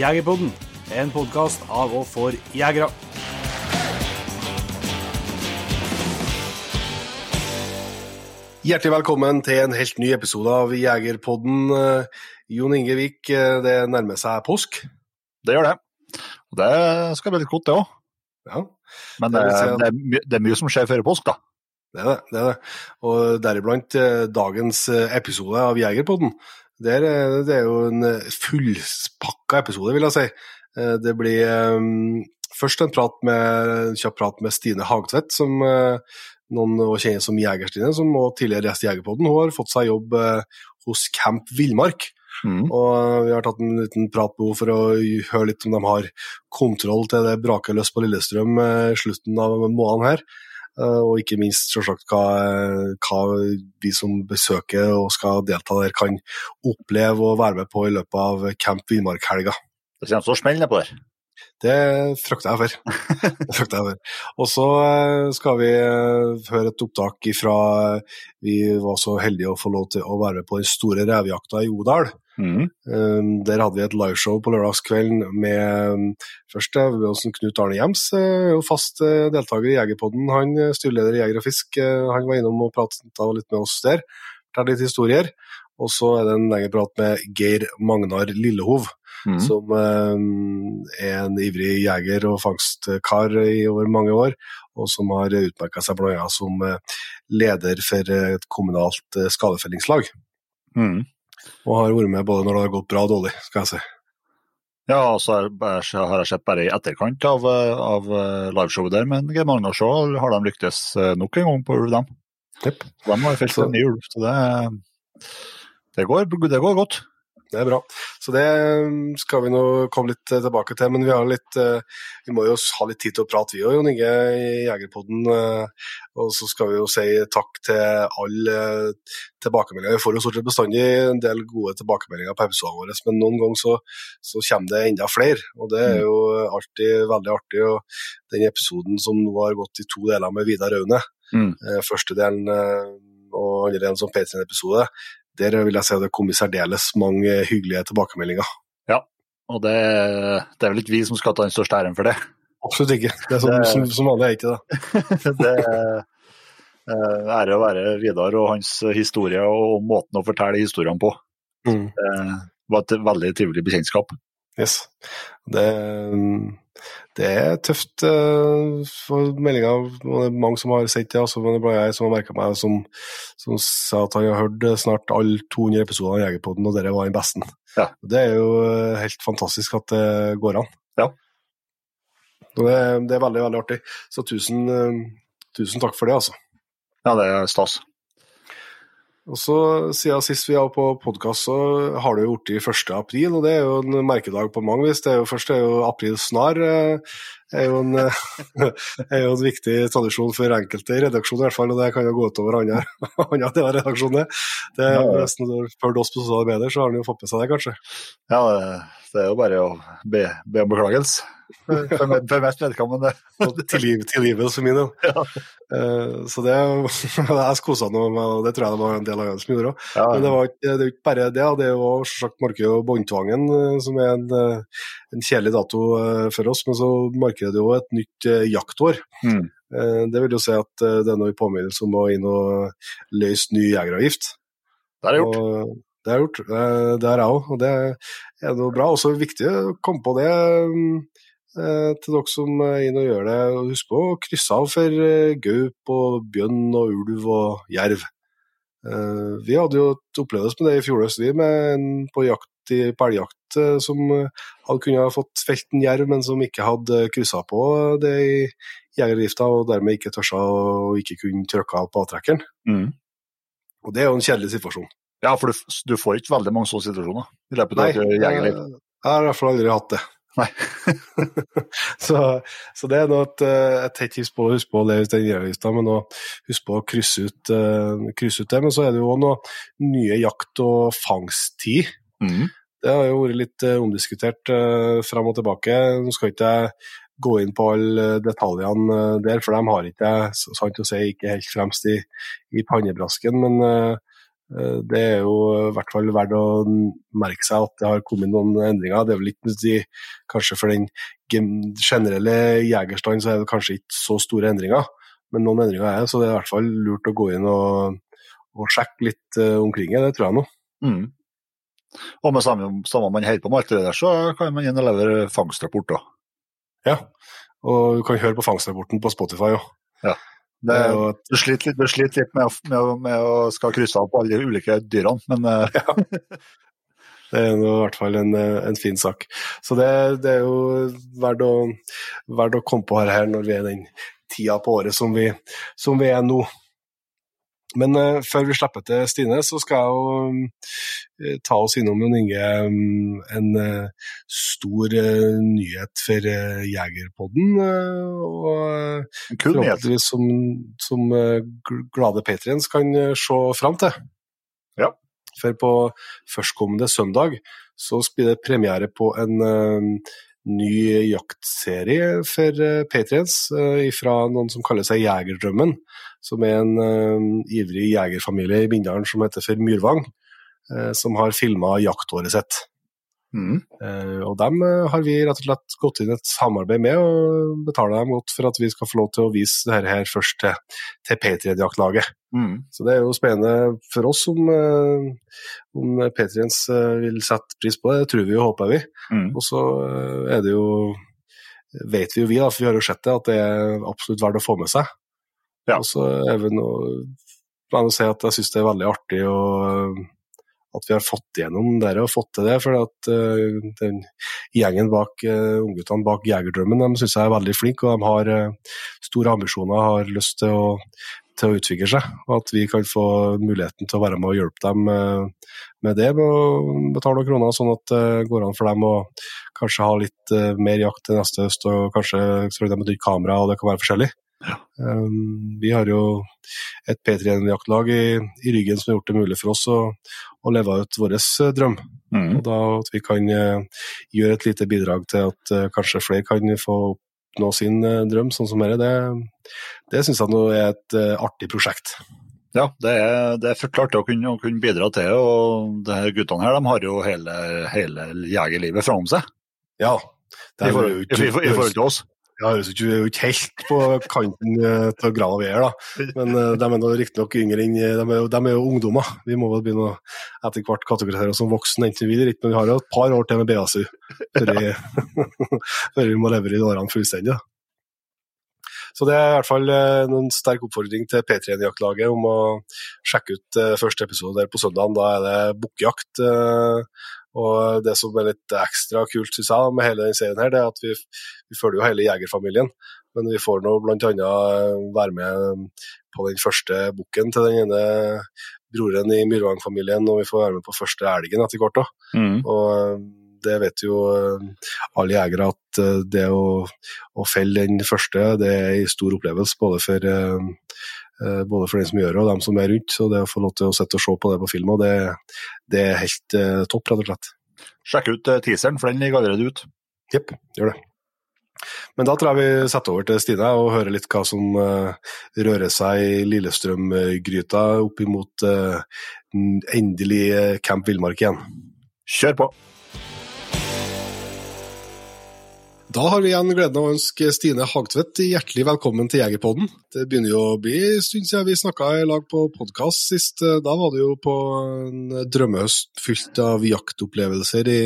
Jegerpodden, en podkast av og for jegere. Hjertelig velkommen til en helt ny episode av Jegerpodden. Eh, Jon Inge Vik, eh, det nærmer seg påsk. Det gjør det. Og det skal bli litt godt, det òg. Ja, Men Det det, si er- at- det, er my- det er mye som skjer før påsk, da. det er det. det, er det. Og deriblant eh, dagens eh, episode av Jegerpodden. Der, eh, det er jo en fullpakka episode, vil jeg si. Eh, Det blir um, først en, prat med, en kjapp prat med Stine Hagtvedt, som uh, noen kjenner som Jegerstine, som også tidligere reiste i Jegerpodden. Hun har fått seg jobb uh, hos Camp Villmark. Mm. Og vi har tatt en liten prat med henne for å høre litt om de har kontroll til det braker løs på Lillestrøm uh, slutten av måneden her. Eh, Og ikke minst selvsagt hva, hva vi som besøker og skal delta der kan oppleve og være med på i løpet av Camp Villmark-helga. Det kommer så smellende på der. Det frykter jeg for. Det frykter jeg for. Og så eh, skal vi eh, høre et opptak ifra Vi var så heldige å få lov til å være med på den store revejakta i Odal. Mm. Um, Der hadde vi et liveshow på lørdagskvelden med um, først eh, Knut Arne Jems, eh, fast eh, deltaker i Jegerpodden. Han styreleder i Jeger og Fisk. Han var innom og pratet litt med oss der. Fortalte litt historier. Og så er det en lengre prat med Geir Magnar Lillehov, Mm. som eh, er en ivrig jeger og fangstkar i over mange år, og som har utmerka seg bl.a. som leder for et kommunalt skadefellingslag. Mm. Og har vært med både når det har gått bra og dårlig, skal jeg si. Ja, og så har jeg sett bare i etterkant av, av eh, liveshowet der, men Geir Magnar Sjål har de lyktes eh, nok en gang på ulv, dem. Yep. De har felt en ny ulv, så det, det, går, det går godt. Det er bra. Så det mm, skal vi nå komme litt eh, tilbake til, men vi har litt eh, Vi må jo ha litt tid til å prate, vi òg, Jon Inge, i Jegerpodden. eh, Og så skal vi jo si takk til alle tilbakemeldinger. Vi får jo stort sett bestandig en del gode tilbakemeldinger på episodene våre, men noen ganger så, så kommer det enda flere. Og det er jo alltid veldig artig. Og den episoden som nå har gått i to deler med Vidar Aune, Mm. første delen og andre delen som Patreon-episode, der vil jeg si det kom i særdeles mange hyggelige tilbakemeldinger. Ja, Og det, det er vel ikke vi som skal ta den største æren for det. Absolutt ikke. Det er sånn, Det- som, som vanlig er ikke det. det eh, ære å være Vidar og hans historie og måten å fortelle historiene på. Mm. Det var et veldig trivelig bekjentskap. Yes. Det, det er tøft uh, for meldinga. Det er mange som har sett det, altså, men det er bare jeg som har merka meg, som, som sa at han har hørt eh, snart alle 200 episoder av Jegerpodden, og dette var den beste. Ja. Det er jo eh, helt fantastisk at det går an. Ja. Det, det er veldig, veldig artig. Så tusen, tusen takk for det, altså. Ja, det er stas. Og så Siden sist vi var på podkast, så har det jo blitt 1. april, og det er jo en merkedag på mange vis. Det er jo Først er jo april snar. Er jo, en, eh, er jo en viktig tradisjon for enkelte i redaksjonen, i hvert fall, og det kan jo gå utover andre andre deler av redaksjonen. det. Er Ja, nesten har oss på sosiale medier, så har han jo fått med seg det, kanskje. Ja, det, er jo bare å be, be om beklagelse. For, for, for mest vedkommende. Tilgiv, tilgivelse min, Ja. Uh, Så det Jeg kosa meg med og det tror jeg det var en del av andre som gjorde òg. Men det, var, det er jo ikke bare det, det er jo selvsagt Markøy og båndtvangen, eh, som er en, en kjedelig dato eh, for oss, men så markerer det jo et nytt eh, jaktår. Mm. Eh, Det vil jo si at det er noe i påminnelse om å inn og løse ny jegeravgift. det jeg gjort. Og det jeg gjort. Det har jeg òg, og det er noe bra. Også viktig å komme på det mm, til dere som er inne og gjør det. Husk på å krysse av for gaup og bjørn og ulv og jerv. Vi hadde jo et opplevelse med det i fjor høst, vi, på jakt i på elgjakt som eh, hadde kunnet ha fått felt en jerv, men som ikke hadde kryssa på det i jegerdrifta, og dermed ikke tørsa og ikke kunne trykke av på avtrekkeren. Mm. Og det er jo en kjedelig situasjon. Ja, for du, du får ikke veldig mange sånne situasjoner i løpet av et jegerliv. jeg har i hvert fall aldri hatt det. Nei. så, så det er et, eh, et hett tips på å huske på å leve den jegeravgifta, men å huske på å krysse ut, eh, krysse ut det. Men så er det jo noe nye jakt- og fangsttid. Mm. Det har jo vært litt eh, omdiskutert uh, fram og tilbake. Nå skal ikke gå inn på alle detaljene eh, der, for de har ikke sant å si, ikke helt fremst i, i pannebrasken. Men eh, Eh, Det er jo i hvert fall verdt å merke seg at det har kommet noen endringer. Det er vel ikke si, Kanskje for den generelle jegerstanden så er det kanskje ikke så store endringer, men noen endringer er det, så det er i hvert fall lurt å gå inn og, og sjekke litt eh, omkring det, det tror jeg nå. Mm. Og med samme, samme man holder på med alt det der, så kan man inn og levere fangstrapport òg. Ja, og du kan høre på fangstrapporten på Spotify òg. Ja. Det jo Du sliter litt, sliter litt med, med, med å skal krysse av på alle de ulike dyrene, men ja. Det er nå i hvert fall en, eh, en fin sak. Så det, det er jo verdt å, verdt å komme på her, her når vi er den tida på året som vi, som vi er nå. Men uh, før vi slipper til Stine, så skal jeg jo eh, ta oss innom Jon Inge um, en uh, stor uh, nyhet for Jegerpodden. og forhåpentligvis som, som glade patriens kan se fram til. Ja. For på førstkommende søndag så blir det premiere på en ny jaktserie for patrients eh, fra noen som kaller seg Jegerdrømmen. Som er en uh, ivrig jegerfamilie i Bindalen som heter for Myrvang. uh, som har filma jaktåret sitt. Mm. Uh, og dem har vi rett og slett gått inn et samarbeid med, og betaler dem godt for at vi skal få lov til å vise dette her først til, til Patriot-jaktlaget. Mm. Så det er jo spennende for oss om, om Patriens eh, vil sette pris på det. Det tror vi og håper vi. Mm. Og så er det jo vet vi jo vi, da, for vi har jo sett det, at det er absolutt verdt å få med seg. Ja. Og så er vi nå meg si at jeg syns det er veldig artig å, at vi har fått igjennom det og fått til det. For at uh, den gjengen bak uh, ungguttene bak Jegerdrømmen de syns jeg er veldig flinke, og de har uh, store ambisjoner har lyst til å, til å utvikle seg. Og at vi kan få muligheten til å være med og hjelpe dem uh, med det, med å betale kroner, sånn at det går an for dem å kanskje ha litt eh, mer jakt til neste høst, og kanskje trenger de et nytt kamera, og det kan være forskjellig. Um, vi har jo et P3-jaktlag i, i ryggen som har gjort det mulig for oss å, å leve ut vår eh, drøm. Mm. Og da at vi kan eh, gjøre et lite bidrag til at eh, kanskje flere kan få oppnå sin drøm, sånn som dette, det, det syns jeg nå er et artig prosjekt. Ja, det er, det er klart å kunne, å kunne bidra til, og de her guttene her de har jo hele, hele jegerlivet framom seg. Ja. I forhold, i, i, i forhold til oss. Ja, vi er jo ikke helt på kanten eh, til grava vi er, da. Men eh, de er riktignok yngre enn de, jo- de er jo ungdommer. Vi må vel begynne å etter hvert kategorisere oss som voksne, enten vi vil ikke. Men vi har jo et par år til med BSU før vi, vi må levere i årene fullstendig. Så det er i hvert fall noen en sterk oppfordring til P3-jaktlaget om å sjekke ut eh, første episode der på søndagen. Da er det bukkjakt. Og det som er litt ekstra kult synes jeg, med hele denne serien, her, det er at vi, vi følger jo hele jegerfamilien. Men vi får nå bl.a. være med på den første bukken til den ene broren i Myrvang-familien, og vi får være med på første elgen etter hvert. Mm. Og eh, det vet jo eh, alle jegere at eh, det å, å felle den første, det er en stor opplevelse både for, både for den som gjør det og dem som er rundt. Så det å få lov til å sitte og se på det på film, det, det er helt uh, topp, rett og slett. Sjekk ut eh, teaseren, for den ligger allerede ut. Jepp, gjør det. Men da tror jeg vi setter over til Stine og hører litt hva som uh, rører seg i Lillestrøm-gryta opp imot uh, endelig Camp Villmark igjen. Kjør på! Da har vi igjen gleden av å ønske Stine Hagtvedt hjertelig velkommen til Jegerpodden. Det begynner jo å bli en stund siden vi snakka i lag på podkast sist. Da var det jo på en drømmehøst fylt av jaktopplevelser i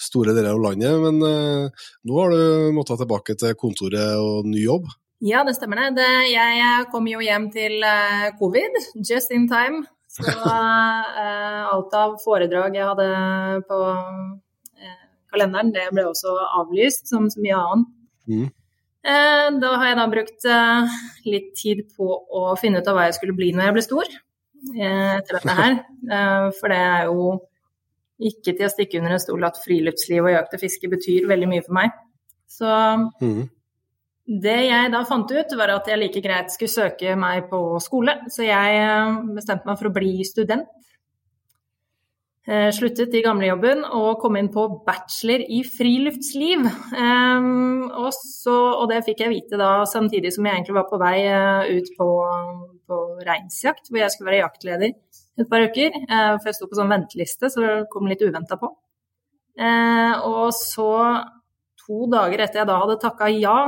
store deler av landet. Men eh, nå har du måttet tilbake til kontoret og ny jobb. Ja, det stemmer det. jeg kom jo hjem til eh, covid, just in time. Så eh, alt av foredrag jeg hadde på kalenderen, det ble også avlyst, som så mye annet. Mm. Eh, da har jeg da brukt eh, litt tid på å finne ut av hva jeg skulle bli når jeg ble stor, eh, etter dette her. For det er jo ikke til å stikke under en stol at friluftsliv og jakt og fiske betyr veldig mye for meg. Så Mm. det jeg da fant ut, var at jeg like greit skulle søke meg på skole, så jeg bestemte meg for å bli student. Eh, Sluttet i gamlejobben og kom inn på bachelor i friluftsliv. Um, og, så, og det fikk jeg vite da samtidig som jeg egentlig var på vei eh, ut på, på reinsjakt, hvor jeg skulle være jaktleder et par uker. Uh, for jeg sto på sånn venteliste, så det kom litt uventa på. Uh, og så, to dager etter jeg da hadde takka ja,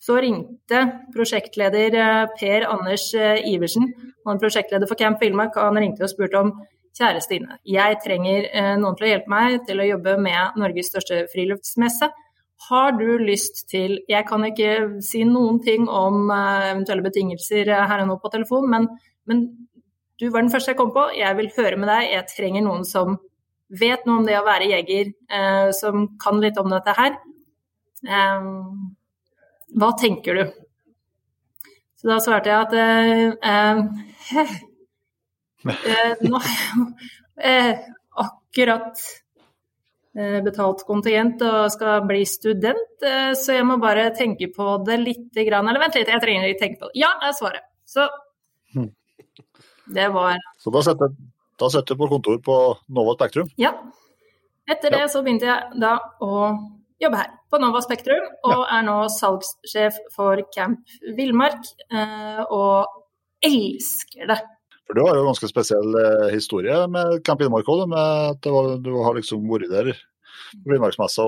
så ringte prosjektleder Per Anders Iversen, han er prosjektleder for Camp Villmark, han ringte og spurte om Kjære Stine, jeg trenger eh, noen til å hjelpe meg til å jobbe med Norges største friluftsmesse. Har du lyst til Jeg kan ikke si noen ting om eventuelle betingelser her og nå på telefon, men, men du var den første jeg kom på. Jeg vil høre med deg. Jeg trenger noen som vet noe om det å være jeger, eh, som kan litt om dette her. Eh, hva tenker du? Så da svarte jeg at eh, eh nå har jeg akkurat betalt kontingent og skal bli student, så jeg må bare tenke på det litt. Eller vent litt, jeg trenger ikke tenke på det. Ja, er svaret. Så hm. det var Så da setter, da setter du på kontor på Nova Spektrum? Ja. Etter det så begynte jeg da å jobbe her på Nova Spektrum, og ja. er nå salgssjef for Camp Villmark. Eh, og elsker det. For Du har jo en ganske spesiell eh, historie med Camp Innmark òg, med at var, du har liksom vært der villmarksmessa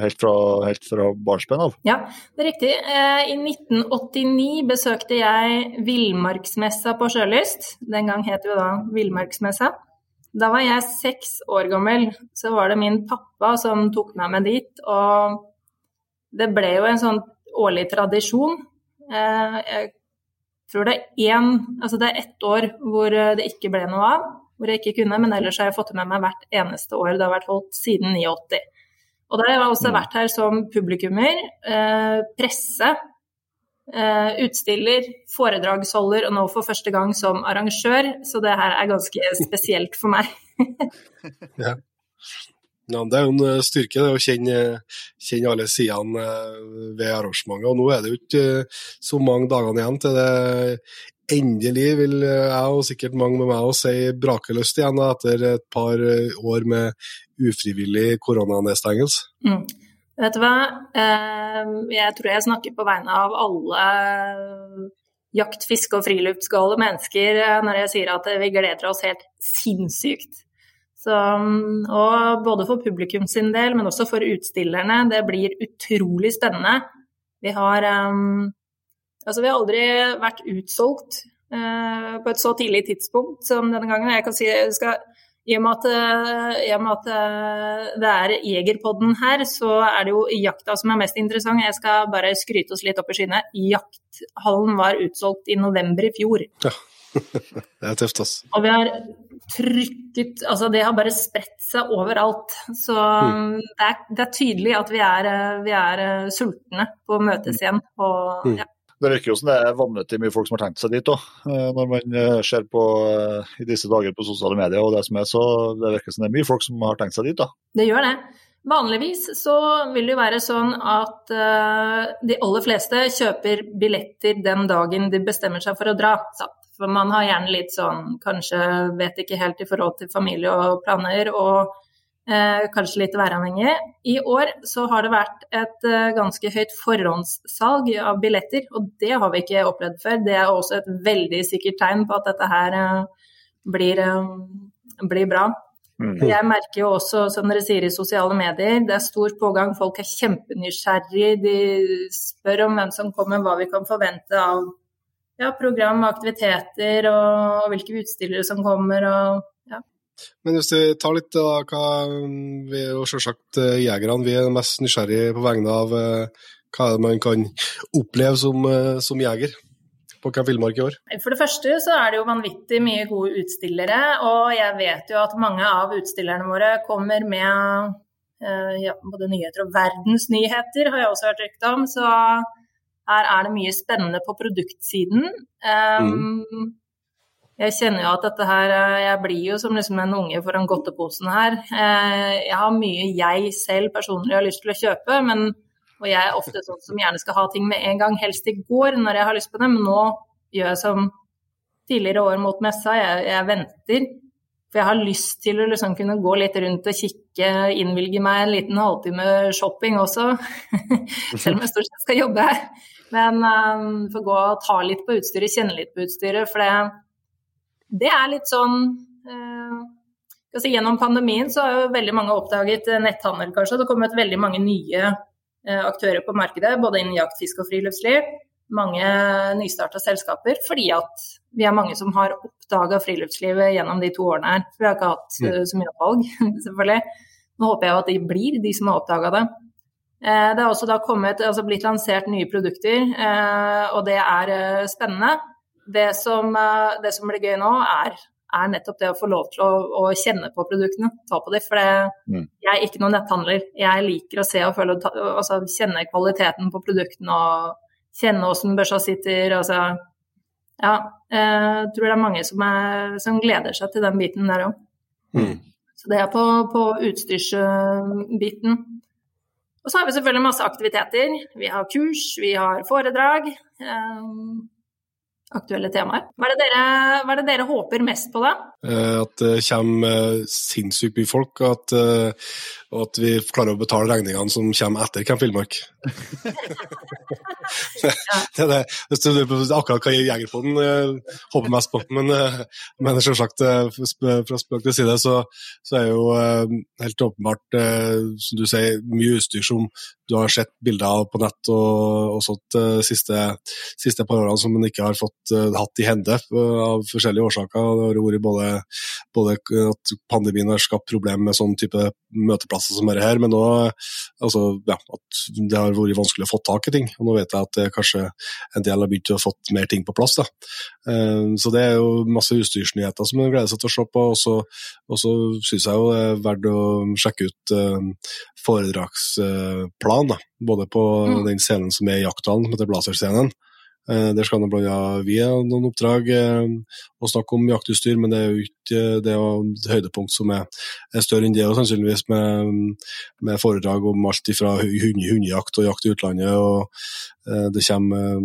helt fra, helt fra barnsben av? Ja, det er riktig. Eh, I 1989 besøkte jeg Villmarksmessa på Sjølyst. Den gang het jo da Villmarksmessa. Da var jeg seks år gammel, så var det min pappa som tok meg med dit. Og det ble jo en sånn årlig tradisjon. Eh, jeg tror det er én Altså det er ett år hvor det ikke ble noe av, hvor jeg ikke kunne, men ellers har jeg fått det med meg hvert eneste år. Det har vært holdt siden 89. Og da har jeg også mm. vært her som publikummer, eh, presse, eh, utstiller, foredragsholder og nå for første gang som arrangør, så det her er ganske spesielt for meg. ja. Ja. Det er jo en eh, styrke det å kjenne, kjenne alle sidene eh, ved arrangementet. Og nå er det jo ikke så mange dagene igjen til det endelig, vil jeg og sikkert mange med meg også si, brakeløst igjen etter et par år med ufrivillig koronanedstengelse. Mm. Vet du hva, ehm, jeg tror jeg snakker på vegne av alle jakt-, fiske- og friluftsgale mennesker eh, når jeg sier at vi gleder oss helt sinnssykt. Så, og både for publikum sin del, men også for utstillerne. Det blir utrolig spennende. Vi har, um, altså vi har aldri vært utsolgt uh, på et så tidlig tidspunkt som denne gangen. Jeg kan si jeg skal i og med at, eh, i og med at eh, det er Jegerpodden her, så er det jo jakta som er mest interessant. Jeg skal bare skryte oss litt opp i skyene. Jakthallen var utsolgt i november i fjor. Ja, det er tøft, altså. Og vi har trykket Altså, det har bare spredt seg overalt. Så mm. det, er, det, er, tydelig at vi er, eh, vi er sultne på å møtes igjen. Og, mm. ja. Det virker jo som det er vanvittig mye folk som har tenkt seg dit òg, eh, når man eh, ser på eh, i disse dager på sosiale medier. og Det som er så, det virker som det er mye folk som har tenkt seg dit. da. Det gjør det. Vanligvis så vil det jo være sånn at uh, de aller fleste kjøper billetter den dagen de bestemmer seg for å dra. For man har gjerne litt sånn, kanskje vet ikke helt i forhold til familie og planer. og Eh, kanskje litt væravhengig. I år så har det vært et eh, ganske høyt forhåndssalg av billetter, og det har vi ikke opplevd før. Det er også et veldig sikkert tegn på at dette her eh, blir, blir bra. Mm. Jeg merker jo også, som dere sier i sosiale medier, det er stor pågang. Folk er kjempenysgjerrige. De spør om hvem som kommer, hva vi kan forvente av ja, program, aktiviteter og, hvilke utstillere som kommer. og men hvis vi tar litt da, hva Vi er jo selvsagt eh, jegerne, vi er mest nysgjerrige på vegne av eh, hva man kan oppleve som, eh, som jeger på Camp Villmark i år? For det første så er det jo vanvittig mye gode utstillere, og jeg vet jo at mange av utstillerne våre kommer med ja, både nyheter og verdensnyheter, har jeg også hørt rykte om. Så her er det mye spennende på produktsiden. Um, mm jeg kjenner jo at dette her eh, Jeg blir jo som liksom en unge foran godteposen her. Eh, jeg har mye jeg selv personlig har lyst til å kjøpe, men, og jeg er ofte sånn som gjerne skal ha ting med en gang, helst i går når jeg har lyst på det, men nå gjør jeg som tidligere år mot messa, jeg, jeg venter. For jeg har lyst til å liksom kunne gå litt rundt og kikke, innvilge meg en liten halvtime shopping også. Selv om jeg stort sett skal jobbe her. Men um, får gå og ta litt på utstyret, kjenne litt på utstyret. For det, det er litt sånn uh, altså Gjennom pandemien så har jo veldig mange oppdaget netthandel, kanskje. Det har kommet veldig mange nye uh, aktører på markedet, både innen jakt, fisk og friluftsliv. Mange nystarta selskaper fordi at vi er mange som har oppdaga friluftslivet gjennom de to årene her. For vi har ikke hatt uh, så mye valg, selvfølgelig. Nå håper jeg at de blir de som har oppdaga det. Eh, det har også kommet, altså blitt lansert nye produkter, eh, og det er eh, spennende. Det som, det som blir gøy nå, er, er, nettopp det å få lov til å, å kjenne på produktene, ta på dem. For det, mm. jeg er ikke noen netthandler. Jeg liker å se og føle, altså, kjenne kvaliteten på produktene og kjenne hvordan børsa sitter. Altså, ja, jeg tror det er mange som, er, som gleder seg til den biten der òg. Mm. Så det er på, på utstyrsbiten. Og så har vi selvfølgelig masse aktiviteter. Vi har kurs, vi har foredrag. Um, aktuelle temaer. Hva er, dere, hva er, det dere, håper mest på, da? Eh, at det kommer sinnssykt mye folk, at, eh, og at, vi klarer å betale regningene som kommer etter Camp Villmark. det er det. Hvis du akkurat hva Jegerpoden uh, håper mest på. Men, uh, men selvsagt, uh, fra spøk til side, så, så er jo uh, helt åpenbart, som du sier, mye utstyr som du har sett bilder av på nett og, og sånt de siste, siste par årene som man ikke har fått hatt i hende av forskjellige årsaker. Det har vært både, både at pandemien har skapt problemer med sånn type møteplasser som dette her, men òg altså, ja, at det har vært vanskelig å få tak i ting. Og nå vet jeg at kanskje en del har begynt å få mer ting på plass. Da. Eh, så det er jo masse utstyrsnyheter som en gleder seg til å se på. Og så, og så syns jeg jo det er verdt å sjekke ut eh, foredragsplan, da. både på mm. den scenen som er i Jaktdalen, som heter Blazerscenen. Eh, der skal blant annet vi ha noen oppdrag å snakke om jaktutstyr, men det er jo ikke det et høydepunkt som er, større enn det, og sannsynligvis med, med foredrag om alt fra hundejakt og jakt i utlandet og Eh, det kommer eh,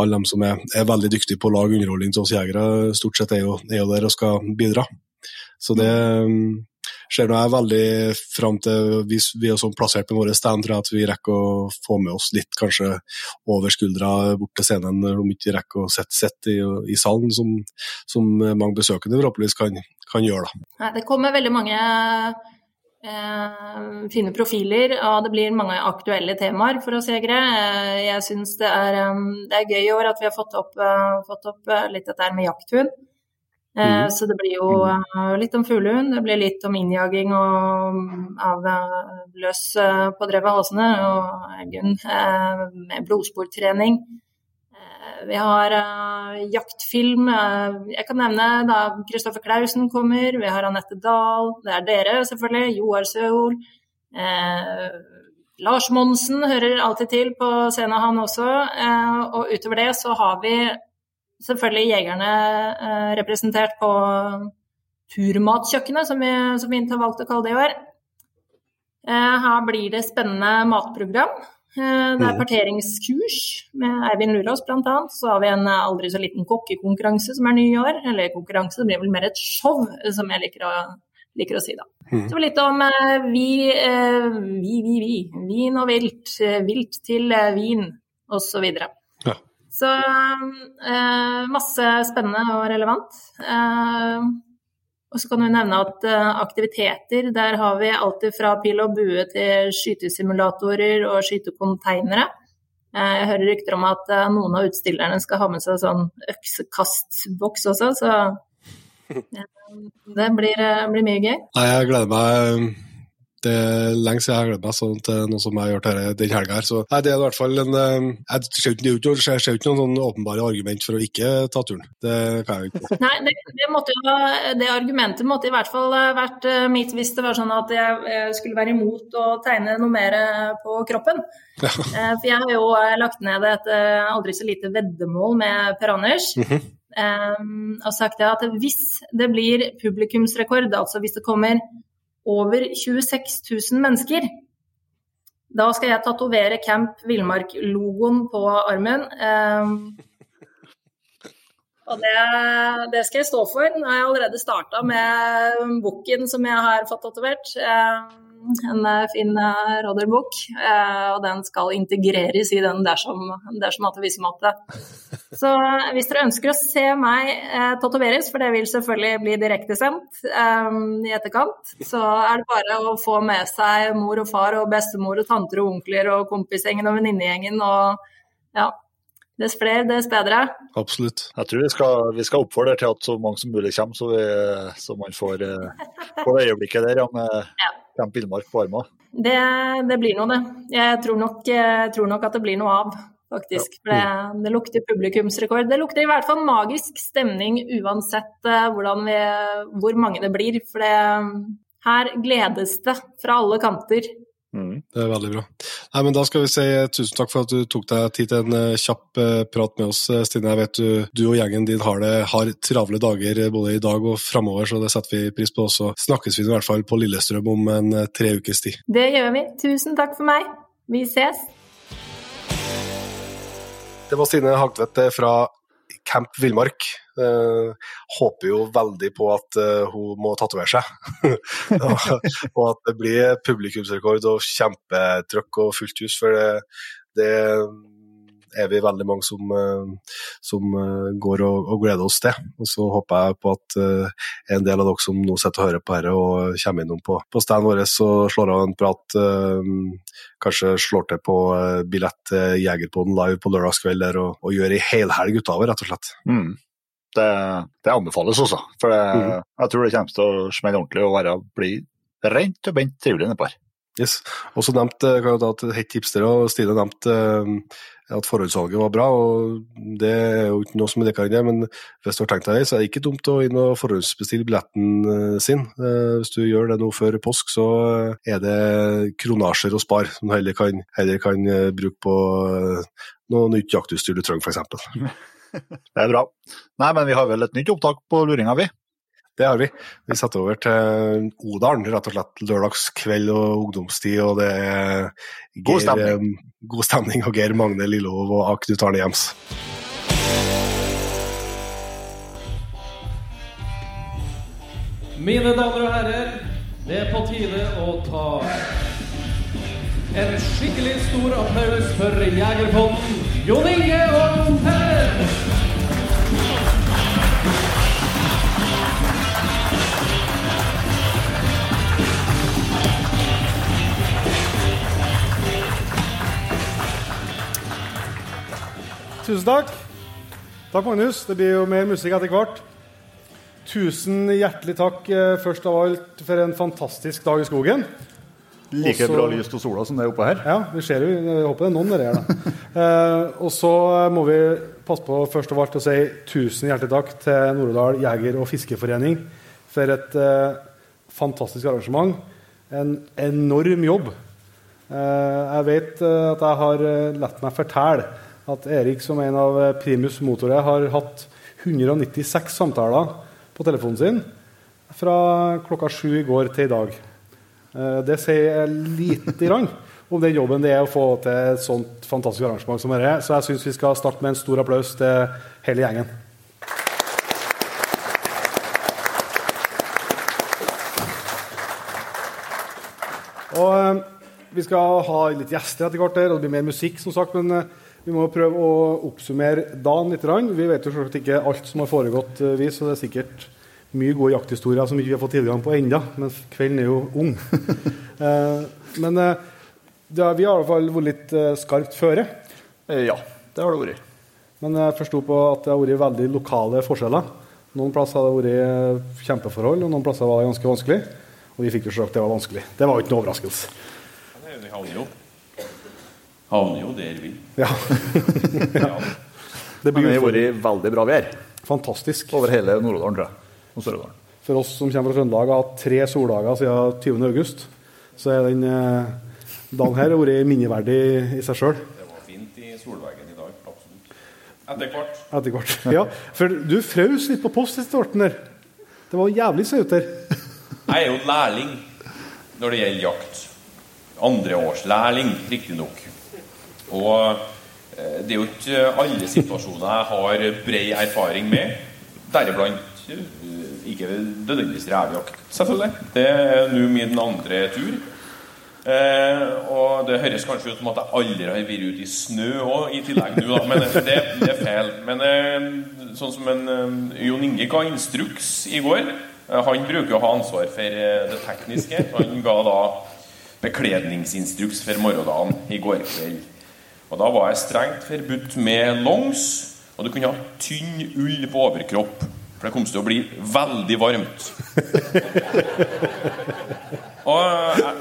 alle de som er, er, veldig dyktige på å lage underholdning til oss jegere, stort sett er jo, er jo der og skal bidra. Så det mm, ser nå jeg veldig fram til, hvis vi er sånn plassert på våre stand, tror jeg at vi rekker å få med oss litt kanskje over skuldra bort til scenen, om ikke vi rekker å sette sett i, i, salen, som, som mange besøkende forhåpentligvis kan, kan gjøre. Da. Det kommer veldig mange Eh, fine profiler, og det blir mange aktuelle temaer for oss jegere. Eh, jeg syns det, det, er gøy i år at vi har fått opp, eh, fått opp litt dette med jakthund. Mm. Så det blir jo litt om fuglehund, det blir litt om innjaging og, av løs på drevet halsene, og elghund med blodsportrening. Vi har jaktfilm. Jeg kan nevne da Kristoffer Klausen kommer, vi har Anette Dahl, det er dere selvfølgelig, Joar Søhol. Lars Monsen hører alltid til på scenen, han også. og utover det så har vi selvfølgelig jegerne representert på Turmatkjøkkenet, som vi, som vi har valgt å kalle det i år. Her blir det spennende matprogram. Eh, det er mm. parteringskurs med Eivind Lurås bl.a. Så har vi en eh, aldri så liten kokkekonkurranse som er ny i år. Eller konkurranse, det blir vel mer et show, som jeg liker å, liker å si, da. Mm. Så litt om uh, vi, uh, vi, vi, vi. Vin og vilt. Vilt til vin, osv. Så masse spennende og relevant. Og så kan du nevne at eh, aktiviteter, der har vi alltid fra pil og bue til skytesimulatorer og skytekonteinere. Uh, jeg hører rykter om at uh, noen av utstillerne skal ha med seg sånn øksekastboks også, så det blir, blir, mye gøy. Nei, jeg gleder meg det er lenge siden jeg har gledet meg sånn til noe som jeg har gjort her, den helga her. Så nei, det er i hvert fall en eh, Jeg ser ikke, ikke noen åpenbare argument for å ikke ta turen. Det kan jeg ikke. Nei, det, det, jo, det, argumentet måtte i hvert fall vært eh, mitt hvis det var sånn at jeg skulle være imot å tegne noe mer på kroppen. Ja. Eh, for jeg har jo lagt ned et aldri så lite veddemål med Per Anders. Mm -hmm. Um, og sagt at hvis det blir publikumsrekord, altså hvis det kommer over 26 000 mennesker. Da skal jeg tatovere Camp Villmark-logoen på armen. Um, og det, det, skal jeg stå for. Nå har jeg allerede starta med boken som jeg har fått tatovert. Um, en eh, fin eh. Og den skal integreres i den dersom, dersom at det viser matte. Så hvis dere ønsker å se meg eh, tatoveres, for det vil selvfølgelig bli direktesendt um, i etterkant, så er det bare å få med seg mor og far og bestemor og tanter og onkler og kompisgjengen og venninnegjengen og ja, Dess flere, dess bedre. Absolutt. Jeg tror vi skal, vi skal oppfordre til at så mange som mulig kommer, så, vi, så man får, får det øyeblikket der ja, med ja. Camp Villmark på armen. Det, det, blir noe, det. Jeg tror, nok, jeg tror, nok, at det blir noe av, faktisk. For det, det, lukter publikumsrekord. Det lukter i hvert fall magisk stemning uansett uh, vi, hvor mange det blir. For det, her gledes det fra alle kanter. Mm. Det er veldig bra. Nei, men Da skal vi si tusen takk for at du tok deg tid til en eh, kjapp eh, prat med oss, eh, Stine. Jeg vet du, du og gjengen din har, det, har travle dager både i dag og framover, så det setter vi pris på. Så snakkes vi i hvert fall på Lillestrøm om en tre ukes tid. Det gjør vi. Tusen takk for meg. Vi ses. Det var Stine Hagtvedt fra Camp Villmark. Uh, håper jo veldig på at uh, hun må tatovere seg. og at det blir publikumsrekord og kjempetrøkk og fullt hus. For det, det er vi veldig mange som, uh, som går og, og, gleder oss til. Og så håper jeg på at en del av dere som nå sitter og hører på dette og kommer innom på, på standen vår og slår av en prat, kanskje slår til på billett til Jegerpoden live på lørdagskveld og, og gjør ei helhelg ut av det, rett og slett. Mm. Det, det, anbefales også. For det, mm. jeg tror det kommer til å smelle ordentlig og være, bli rent og bent trivelig nedpå her. Yes. Også nevnt, nevnte kan hett hipster, og Stine nevnte uh, at forhåndssalget var bra. og Det er jo ikke noe som er dekka inn men hvis du har tenkt deg så er det ikke dumt å inn og forhåndsbestille billetten uh, sin. Hvis du gjør det nå før påsk, så er det kronasjer å spare, som du heller kan, heller kan bruke på noe nytt jaktutstyr du trenger, f.eks. Det er bra. Nei, men vi har vel et nytt opptak på luringa, vi? Det har vi. Vi satte over til Odalen, rett og slett lørdagskveld og ungdomstid. Og det er Geir, god, stemning. Eh, god stemning og Geir Magne Lillehov og Knut Arne Hjems. Mine damer og herrer, det er på tide å ta en skikkelig stor applaus for Jegerpodden, Jon Inge og Per. Tusen takk. Takk, Magnus. Det blir jo mer musikk etter hvert. Tusen hjertelig takk eh, først av alt for en fantastisk dag i skogen. Like Også, bra lys til sola som det er oppe her. Ja, vi ser jo, jeg håper det er noen der her. eh, og så må vi passe på først av alt å si tusen hjertelig takk til Nord-Odal jeger- og fiskeforening for et eh, fantastisk arrangement. En enorm jobb. Eh, jeg vet eh, at jeg har eh, latt meg fortelle at Erik, som en av primus motorer, har hatt 196 samtaler på telefonen sin fra klokka sju i går til i dag. Eh, det sier lite grann om den jobben det er å få til et sånt fantastisk arrangement som dette. Så jeg syns vi skal starte med en stor applaus til hele gjengen. Og eh, Vi skal ha litt gjester etter hvert, og det blir mer musikk, som sagt. men eh, vi må prøve å oppsummere dagen litt. Vi vet jo selvsagt ikke alt som har foregått, eh, vi, så det er sikkert mye gode jakthistorier som vi ikke har fått tilgang på ennå. mens kvelden er jo ung. Eh, men eh, ja, vi har i hvert fall vært litt skarpt føre. Ja, det har det vært. Men jeg forsto på at det har vært veldig lokale forskjeller. Noen plasser har det vært kjempeforhold, og noen plasser var det ganske vanskelig. Og vi fikk jo sagt det var vanskelig. Det var jo ikke noe overraskelse. Det er jo havner jo der vi Ja. ja. Det blir jo vært veldig bra vær. Fantastisk. Over hele Nord-Odalen, tror jeg. Og Sør-Odalen. For oss som kommer fra Trøndelag og har hatt tre soldager siden 20. august, så er den eh, dagen her vært minneverdig i seg sjøl. Det var fint i solveggen i dag. Absolutt. Etter hvert. Etter hvert. Ja, for du frøs litt på post i starten der. Det var jævlig søt der. Jeg er jo lærling når det gjelder jakt. Andreårslærling, riktignok. Og eh, det er jo ikke alle situasjoner jeg har bred erfaring med, deriblant eh, ikke nødvendigvis revejakt, selvfølgelig. Det er nå min andre tur. Eh, og det høres kanskje ut som at jeg aldri har vært ute i snø òg, i tillegg nå, da. Men det, det er feil. Men eh, sånn som en eh, Jon Inge ga instruks i går. Eh, han bruker å ha ansvar for det tekniske. Han ga da bekledningsinstruks for morgendagen i går kveld. Og da var jeg strengt forbudt med longs, og du kunne ha tynn ull på overkropp. For det kom til å bli veldig varmt. Og jeg,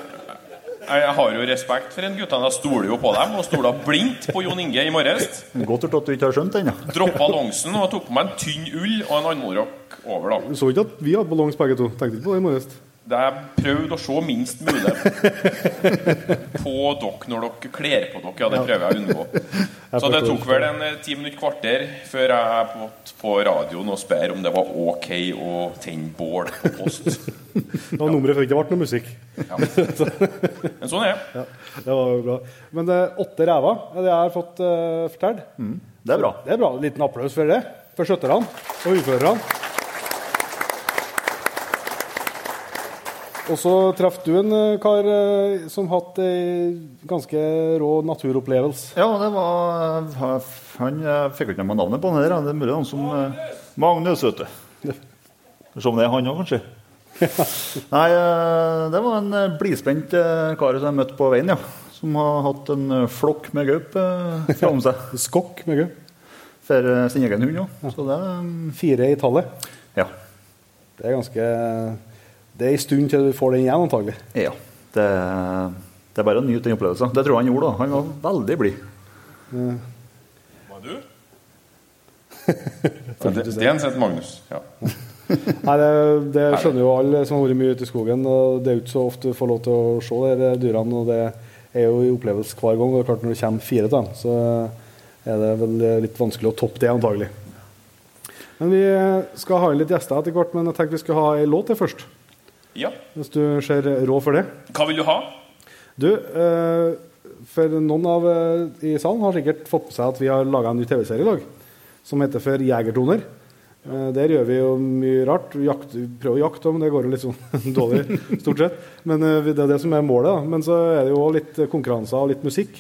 jeg har jo respekt for en guttene. Jeg stoler jo på dem, og stoler blindt på Jon Inge i morges. Godt gjort at du ikke har skjønt det ennå. Droppa longsen og tok på meg en tynn ull og en anorakk over, da. Du så ikke at vi hadde ballongs begge to? Tenkte ikke på det i morges? Det jeg prøvd å se minst mulig på dere når dere kler på dere. Ja, det prøver jeg å unngå. Så det tok vel en eh, ti minutter kvarter før jeg måtte på radioen og spørre om det var ok å tenne bål på post. Det var nummeret før det ikke ble noe musikk. Ja. Men sånn er det. Ja, det var jo bra. Men eh, åtte ræver er det jeg har fått uh, fortalt. Det er bra. Det er bra. En liten applaus for det. For skjøtterne og hundførerne. Og så traff du en eh, kar eh, som hatt ei ganske rå naturopplevelse. Ja, det var Han jeg fikk ikke med navnet på han her. Det er mulig han som eh, Magnus, vet du. Se om det er han òg, kanskje. Nei, eh, det var en eh, blidspent eh, kar som jeg møtte på veien, ja. Som har hatt en eh, flokk med gaupe eh, fram seg. Skokk med gau. For eh, sin egen hund òg. Eh, Fire i tallet. Ja. Det er ganske Det er en stund til du får den igjen, antagelig. ja. Det, det er bare å nyte den opplevelsen. Det tror jeg han gjorde. da. Han var veldig blid. Var du? Ja, det, det er en sett Magnus. Ja. Nei, det, det skjønner jo alle som har vært mye ute i skogen. og Det er jo ikke så ofte du får lov til å se de dyrene. og Det er jo en opplevelse hver gang. og det er klart Når det kommer fire av dem, så er det vel litt vanskelig å toppe det, antagelig. Men vi skal ha inn litt gjester etter hvert, men jeg tenkte vi skulle ha ei låt til først. Ja. Hvis du ser råd for det. Hva vil du ha? Du, eh, for noen av eh, i salen har sikkert fått med seg at vi har laga en ny TV-serie i dag som heter for Jegertoner. Ja. der gjør vi jo mye rart. Vi jakter, prøver å jakte, men det går jo litt sånn dårlig, stort sett. Men eh, det er det som er målet. da. Men så er det jo litt konkurranser og litt musikk.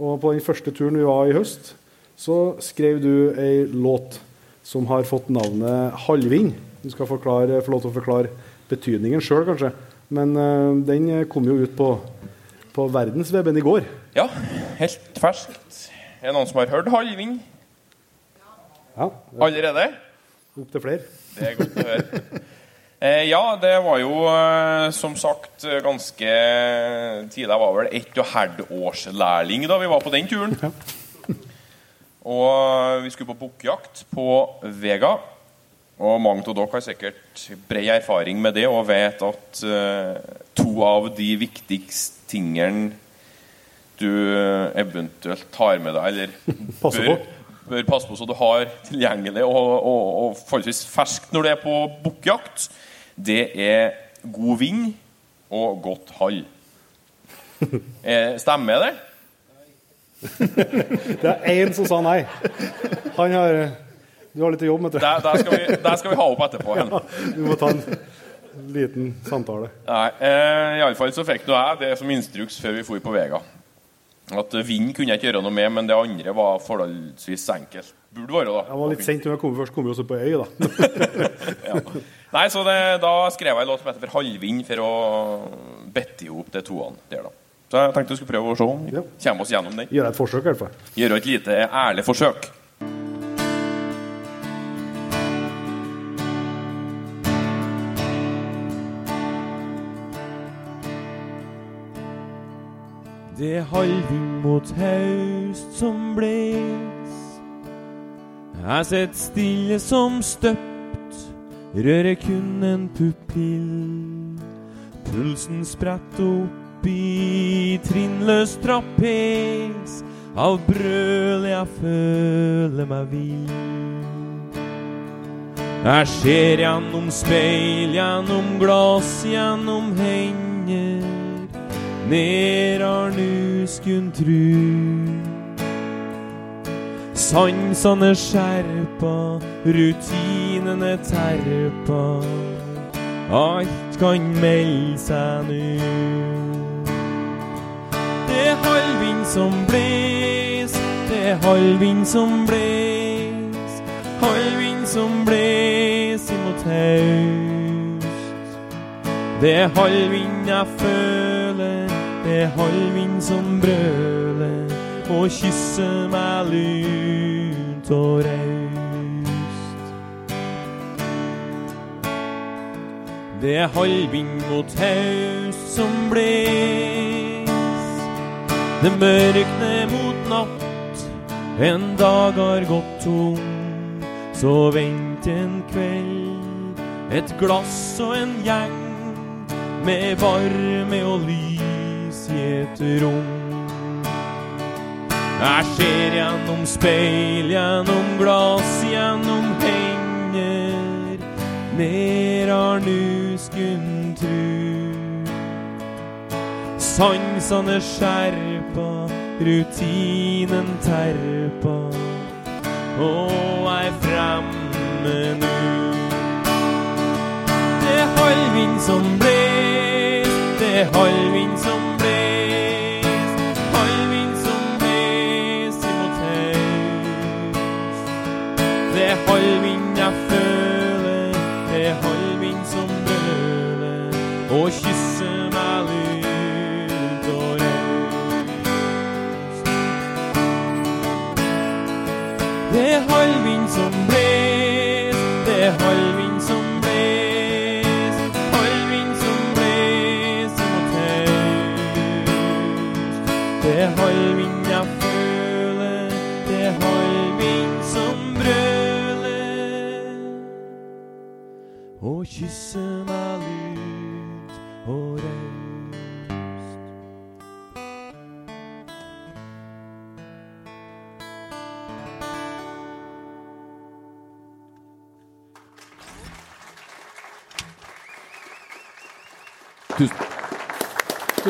Og på den første turen vi var i høst, så skrev du ei låt som har fått navnet Halving. Du skal forklare, få lov til å forklare betydningen sjøl, kanskje. Men uh, den kom jo ut på, på verdensweben i går. Ja, helt ferskt. Er det noen som har hørt Halvvind Ja, allerede? Opp til flere. Det er godt å høre. Eh, ja, det var jo eh, som sagt ganske tidlig. Jeg var vel ett og halvt års lærling da vi var på den turen. Og vi skulle på bukkjakt på Vega. Og mange av dere har sikkert bred erfaring med det og vet at eh, to av de viktigste tingene du eh, eventuelt tar med deg, eller bør, bør passe på så du har tilgjengelig og, og, og forholdsvis ferskt når du er på bukkjakt, det er god vind og godt hall. Eh, Stemmer det? Det er én som sa nei. Han har Du har litt jobb, med du. Der, der, skal, vi, der skal vi ha opp etterpå. Hen. Du må ta en liten samtale. Nei, eh, Iallfall så fikk nå jeg det som instruks før vi for på Vega. At eh, vind kunne jeg ikke gjøre noe med, men det andre var forholdsvis enkelt. Burde være, da. Jeg var litt sent når jeg kom først. Kom vi også på øy, da. Ja. Nei, så det, Da skrev jeg en låt som heter 'For halvvind', for å bette i hop de toene der, da. Så jeg tenkte vi skulle prøve å se om vi Ja. kommer oss gjennom den. Gjøre et forsøk, i hvert fall. Gjøre et lite ærlig forsøk. Det halvvind mot haust som bles. Jeg sitter stille som støpt, rører kun en pupill. Pulsen spretter opp i trinnløs trapes. Av brøl jeg føler meg vill. Jeg ser gjennom speil, gjennom glass, gjennom hender. Ned har nu skun tru. Sansene skjerpa, rutinene terpa. Alt kan melde seg nu. Det er halvvind som bles, det er halvvind som bles. Halvvind som bles imot haust. Det er halvvind jeg føler, er halvvind som brøler og kysser meg lunt og raust. Det er halvvind mot haust som bles. Det mørkner mot natt, en dag har gått tom. Så vent en kveld, et glass og en gjeng med varme og lys i et rom. Jeg ser gjennom speil, gjennom glass, gjennom hender. Mer har nu skund tru. Sansene skjerpa, rutinen terpa. Og er fremme nu. Det er halvvind som bles, det er halvvind som Det er halvvind som bles, det er halvvind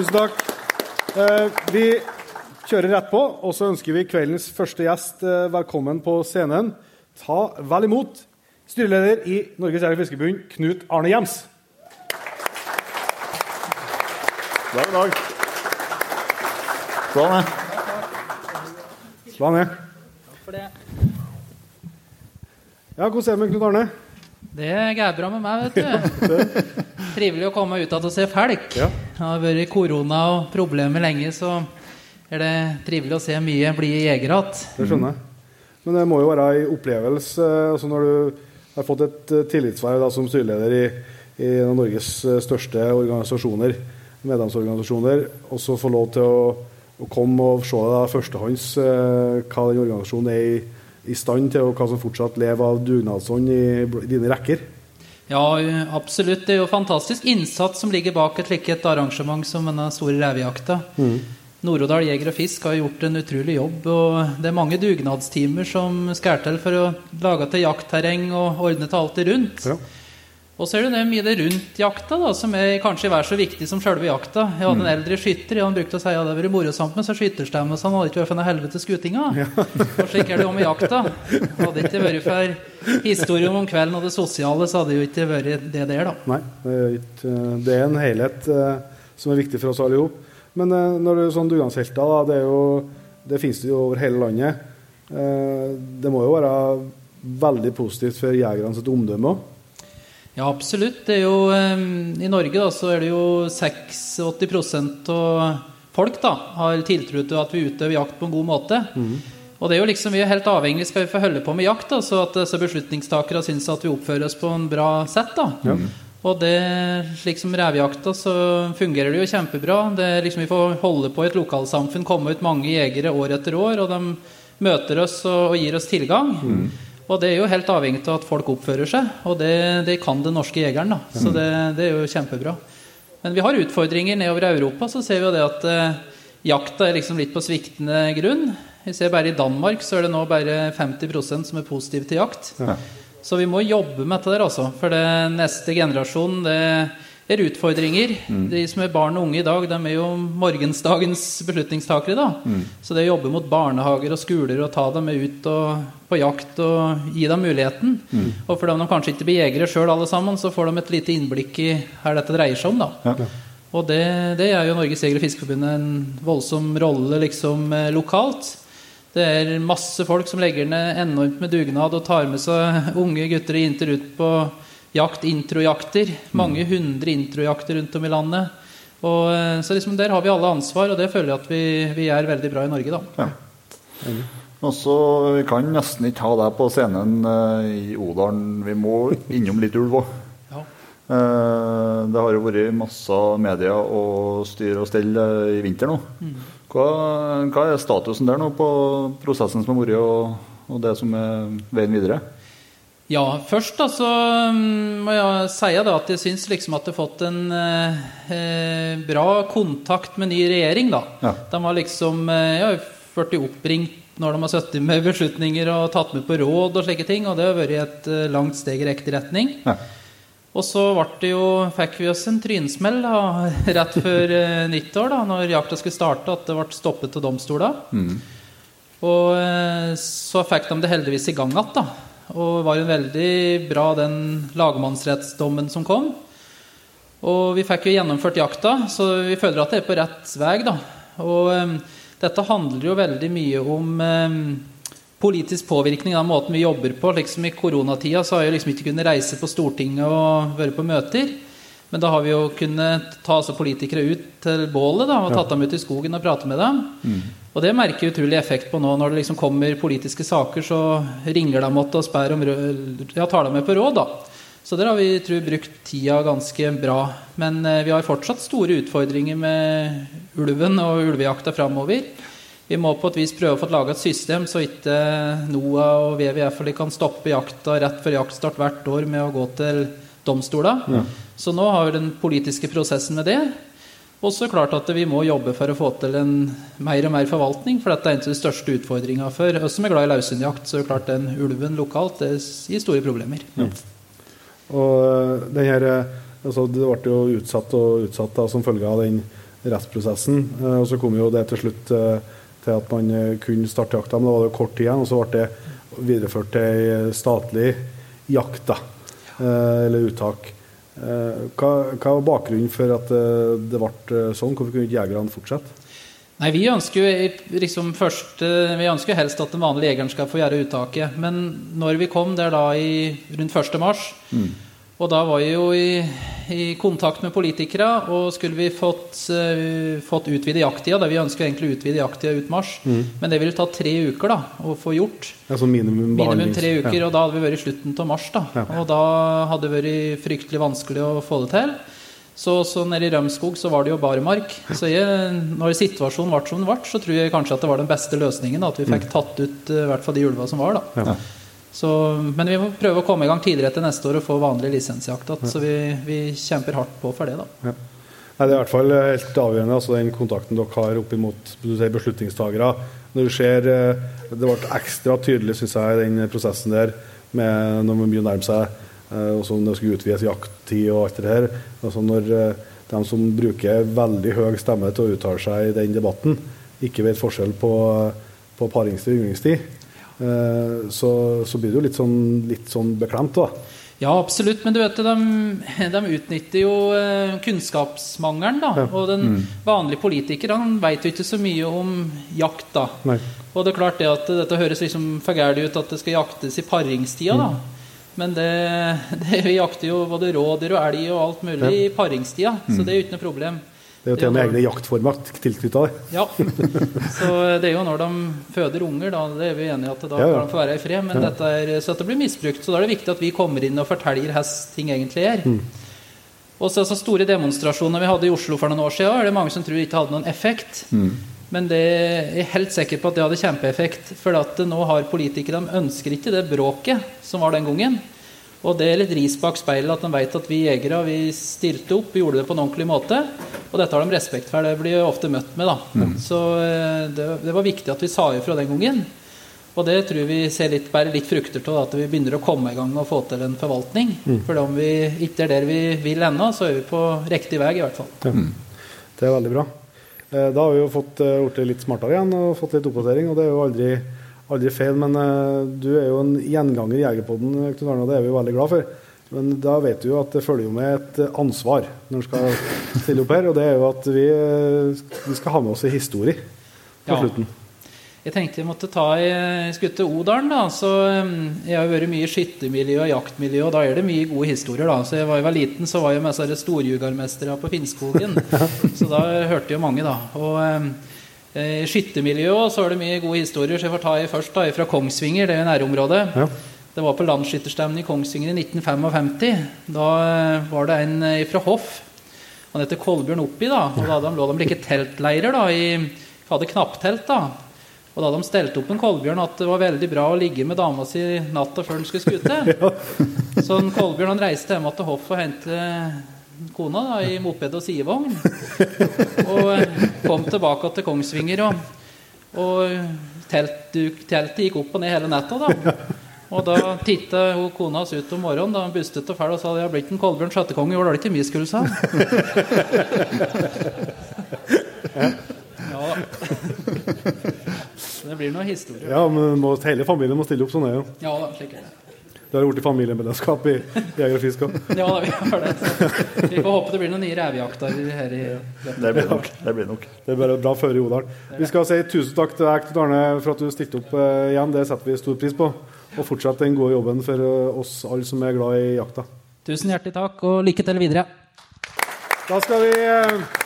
Tusen takk. Eh, vi kjører rett på, og så ønsker vi kveldens første gjest eh, velkommen på scenen. Ta vel imot styreleder i Norges Jeger- og Fiskerforbund, Knut Arne Gjems. God dag. Slå ja. Slå ned. Ja, hvordan er det med Knut Arne? Det går bra med meg, vet du. Trivelig å komme ut igjen og se folk. Ja. Det har vært korona og problemer lenge, så er det trivelig å se mye blide jegere igjen. Det skjønner jeg. Men det må jo være en opplevelse altså når du har fått et eh, tillitsverv som styreleder i, i en av Norges eh, største organisasjoner, medlemsorganisasjoner, og så få lov til å, å komme og se da, førstehånds eh, hva den organisasjonen er i, i stand til, og hva som fortsatt lever av dugnadsånd i, i dine rekker. Ja, absolutt. Det er jo fantastisk innsats som ligger bak et slikt arrangement som denne store revejakta. Nord-Odal Jeger og Fisk har gjort en utrolig jobb. og Det er mange dugnadstimer som skal til for å lage til jaktterreng og ordne til alt det rundt. Ja. Og så er det det mye det rundt jakta da, som er kanskje er så viktig som selve jakta. Jeg hadde en eldre skytter, han brukte å si at det hadde vært morsomt med så skytterstemme, så han hadde ikke vært for noe helvete skutinga. Og slik er det jo med jakta. Hadde det ikke vært for historien om kvelden og det sosiale, så hadde det jo ikke vært det der, da. Nei, det er, ikke, det er en helhet eh, som er viktig for oss alle sammen. Men eh, når det er sånn dugnadshelter, da, det, er jo, det finnes det jo over hele landet. Eh, det må jo være veldig positivt for jegerne sitt omdømme òg. Ja, absolutt. Det er jo, eh, I Norge da, så er det jo 86% av folk da, har tiltro til at vi utøver jakt på en god måte. Og det er jo liksom, Vi er helt avhengig skal vi få holde på med jakt, da, så at disse beslutningstakere syns at vi oppfører oss på en bra sett. da. Og det, slik som revejakta, så fungerer det jo kjempebra. Det er liksom Vi får holde på i et lokalsamfunn, komme ut mange jegere år etter år, og de møter oss og, og gir oss tilgang. Og det er jo helt avhengig av at folk oppfører seg, og det, det kan den norske jegeren. da. Så det, det er jo kjempebra. Men vi har utfordringer nedover i Europa, så ser vi jo det at eh, jakta er liksom litt på sviktende grunn. Vi ser bare I Danmark så er det nå bare 50% som er positive til jakt. Så vi må jobbe med dette der, altså. For det neste generasjon det er utfordringer. De som er barn og unge i dag, de er jo morgensdagens beslutningstakere. da. Så det å jobbe mot barnehager og skoler og ta dem med ut og, på jakt og gi dem muligheten. Og for de kanskje ikke blir jegere sjøl alle sammen, så får de et lite innblikk i hva dette dreier seg om. da. Og det, det er jo Norges Jeger- og Fiskerforbund en voldsom rolle liksom eh, lokalt. Det er masse folk som legger ned enormt med dugnad og tar med seg unge gutter og jenter ut på jakt, introjakter. Mange hundre introjakter rundt om i landet. Og, eh, så liksom der har vi alle ansvar, og det føler jeg at vi, vi er veldig bra i Norge, da. Og så Vi kan nesten ikke ha deg på scenen eh, i Odalen. Vi må innom litt ulv òg. Ja. det har jo vært masse media og styr og stell eh, i vinter nå. Hva, hva er statusen der nå på prosessen som har vært, og, og det som er veien videre? Ja, først da så mm, må jeg si da at jeg syns liksom at det har fått en eh, eh, bra kontakt med ny regjering, da. Ja. De har liksom ja, Jeg har blitt oppringt når de har sittet med beslutninger og tatt med på råd og slike ting, og det har vært et eh, langt steg i riktig retning. Ja. Og så jo, fikk vi oss en trynsmell da, rett før eh, nyttår, da når jakta skulle starte, at det ble stoppet av domstoler. Og eh, så fikk de det heldigvis i gang igjen, da. Og var jo veldig bra den lagmannsrettsdommen som kom. Og vi fikk jo gjennomført jakta, så vi føler at det er på rett vei, da. Og um, dette handler jo veldig mye om um, politisk påvirkning, den måten vi jobber på. Liksom I koronatida så har jeg liksom ikke kunnet reise på Stortinget og være på møter. Men da har vi jo kunnet ta altså politikere ut til bålet da, og tatt dem ut i skogen og prate med dem. Og det merker jeg utrolig effekt på nå. Når det liksom kommer politiske saker, så ringer de mot og spør om ja, tar dem med på råd. da. Så der har vi tror brukt tida ganske bra. Men eh, vi har fortsatt store utfordringer med ulven og ulvejakta framover. Vi må på et vis prøve å få laga et system så ikke NOAH og WWF kan stoppe jakta rett før jaktstart hvert år med å gå til domstoler. Så nå har vi den politiske prosessen med det. Og så klart at vi må jobbe for å få til en mer og mer forvaltning, for dette er en av de største utfordringene for oss som er glad i løshundjakt. Så klart den ulven lokalt det gir store problemer. Og eh, den her, eh, altså det ble jo utsatt og utsatt da, som følge av den rettsprosessen. Eh, Og så kom jo det til slutt til at man kunne starte jakta, men da var det kort tid igjen. Og så ble det videreført til ei statlig jakt, da, eller uttak. Eh, Hva, hva var bakgrunnen for at eh, det ble eh, sånn? Hvorfor kunne ikke jegerne fortsette? Nei, Vi ønsker jo liksom først, vi ønsker helst at den vanlige jegeren skal få gjøre uttaket. Men når vi kom der da i rundt 1. mars, og da var jeg jo i, i kontakt med politikere, og skulle vi fått, uh, fått utvide jakttida, da vi ønsker egentlig å utvide jakttida ut mars, men det ville ta tre uker da, å få gjort. Altså minimum, Minimum tre uker, Ja. og da hadde vi vært i slutten av mars. da. Ja. Og da hadde det vært fryktelig vanskelig å få det til. Så, så nede i Rømskog så var det jo barmark. Så jeg, når situasjonen ble som den ble, så tror jeg kanskje at det var den beste løsningen. Da, at vi fikk tatt ut eh, i hvert fall de ulva som var. da. Ja. Så, men vi må prøve å komme i gang tidligere til neste år og få vanlig lisensjakt igjen. Så vi, vi kjemper hardt på for det, da. Nei, det er i hvert fall eh, helt avgjørende, altså den kontakten dere har opp imot beslutningstagere. Når du ser eh, Det ble ekstra tydelig, syns jeg, den prosessen der, med når man begynner å nærme seg eh, og så når det skulle utvides jakttid og alt det her. Altså når de som bruker veldig høy stemme til å uttale seg i den debatten, ikke vet forskjell på, på paringstid og ynglingstid, så, så blir det jo litt sånn, litt sånn beklemt, da. Ja, absolutt. Men du vet, de, de utnytter jo eh, kunnskapsmangelen. da, Og den vanlige politiker han vet jo ikke så mye om jakt. da. Nei. Og det er klart det at dette høres liksom for gærent ut at det skal jaktes i paringstida. da. Men det, det, vi jakter jo både rådyr og elg og alt mulig i paringstida, så det er jo ikke noe problem. Det er jo til og med egne jaktformer tilknytta det. Ja. Så det er jo når de føder unger, da det er vi enige i at da Ja, ja. kan de få være i fred. Men dette er, så dette blir misbrukt. Så da er det viktig at vi kommer inn og forteller hvordan ting egentlig er. Mm. Og så så store demonstrasjoner vi hadde i Oslo for noen år siden, er det mange som tror ikke hadde noen effekt. Mm. Men det jeg er helt sikker på at det hadde kjempeeffekt. For at nå har politikere de ønsker ikke det bråket som var den gangen. Og det er litt ris bak speilet at de vet at vi jegere vi stilte opp, vi gjorde det på en ordentlig måte. Og dette har de respekt for. Det blir jo ofte møtt med, da. Så eh, det, det var viktig at vi sa ifra den gangen. Og det tror vi ser litt, bærer litt frukter av, at vi begynner å komme i gang og få til en forvaltning. For om vi ikke er der vi vil ennå, så er vi på riktig vei, i hvert fall. Mm. Det er veldig bra. Eh, Da har vi jo fått blitt litt smartere igjen og fått litt oppdatering, og det er jo aldri, aldri feil. Men eh, du er jo en gjenganger i Jegerpodden, Knut Arne, og det er vi veldig glad for. Men da vet du jo at det følger jo med et eh, ansvar når en skal stille opp her. Og det er jo at vi, eh, vi skal ha med oss en historie på Ja. slutten. Jeg tenkte jeg måtte ta i til Odalen. da, så Jeg har jo vært mye i skyttermiljø og jaktmiljø, og da er det mye gode historier. da, så jeg var, jeg var liten, så var jeg med storjugarmestere på Finnskogen. så da hørte jeg jo mange, da. Og I skyttermiljøet så er det mye gode historier, så jeg får ta i først da, fra Kongsvinger, det er nærområdet. Ja. Det var på landsskytterstevnet i Kongsvinger i 1955. Da eh, var det en eh, fra Hoff. Han heter Kolbjørn Oppi, da. Og da hadde de lå de like teltleirer da, i hadde knapptelt. da. Og da de stelt opp en Kolbjørn at det var veldig bra å ligge med dama si natta før han skulle skute. Så Kolbjørn han reiste hjem til Hoff og hentet kona da, i moped og sidevogn. Og eh, kom tilbake til Kongsvinger, og, og teltduk- teltet gikk opp og ned hele natta. da. Og da titta hun kona oss ut om morgenen da han bustet og fæl og sa det har blitt en Kolbjørn sjettekonge i år, det ikke mye, skulle sa. Ja. Det blir noe historie. Ja, men må, hele familien må stille opp sånn er jo. Ja slik er det. Det har blitt familiemedlemskap i Jeger og Fisk òg. Ja da, vi har det. Vi får håpe det blir noen nye revejakter her i Det blir nok. Det blir nok. Det er bare bra føre i Odalen. Vi skal si tusen takk til deg, Knut Arne, for at du stilte opp eh, igjen. Det setter vi stor pris på. Og fortsett den gode jobben for eh, oss alle som er glad i jakta. Tusen hjertelig takk, og lykke til videre. Da skal vi eh,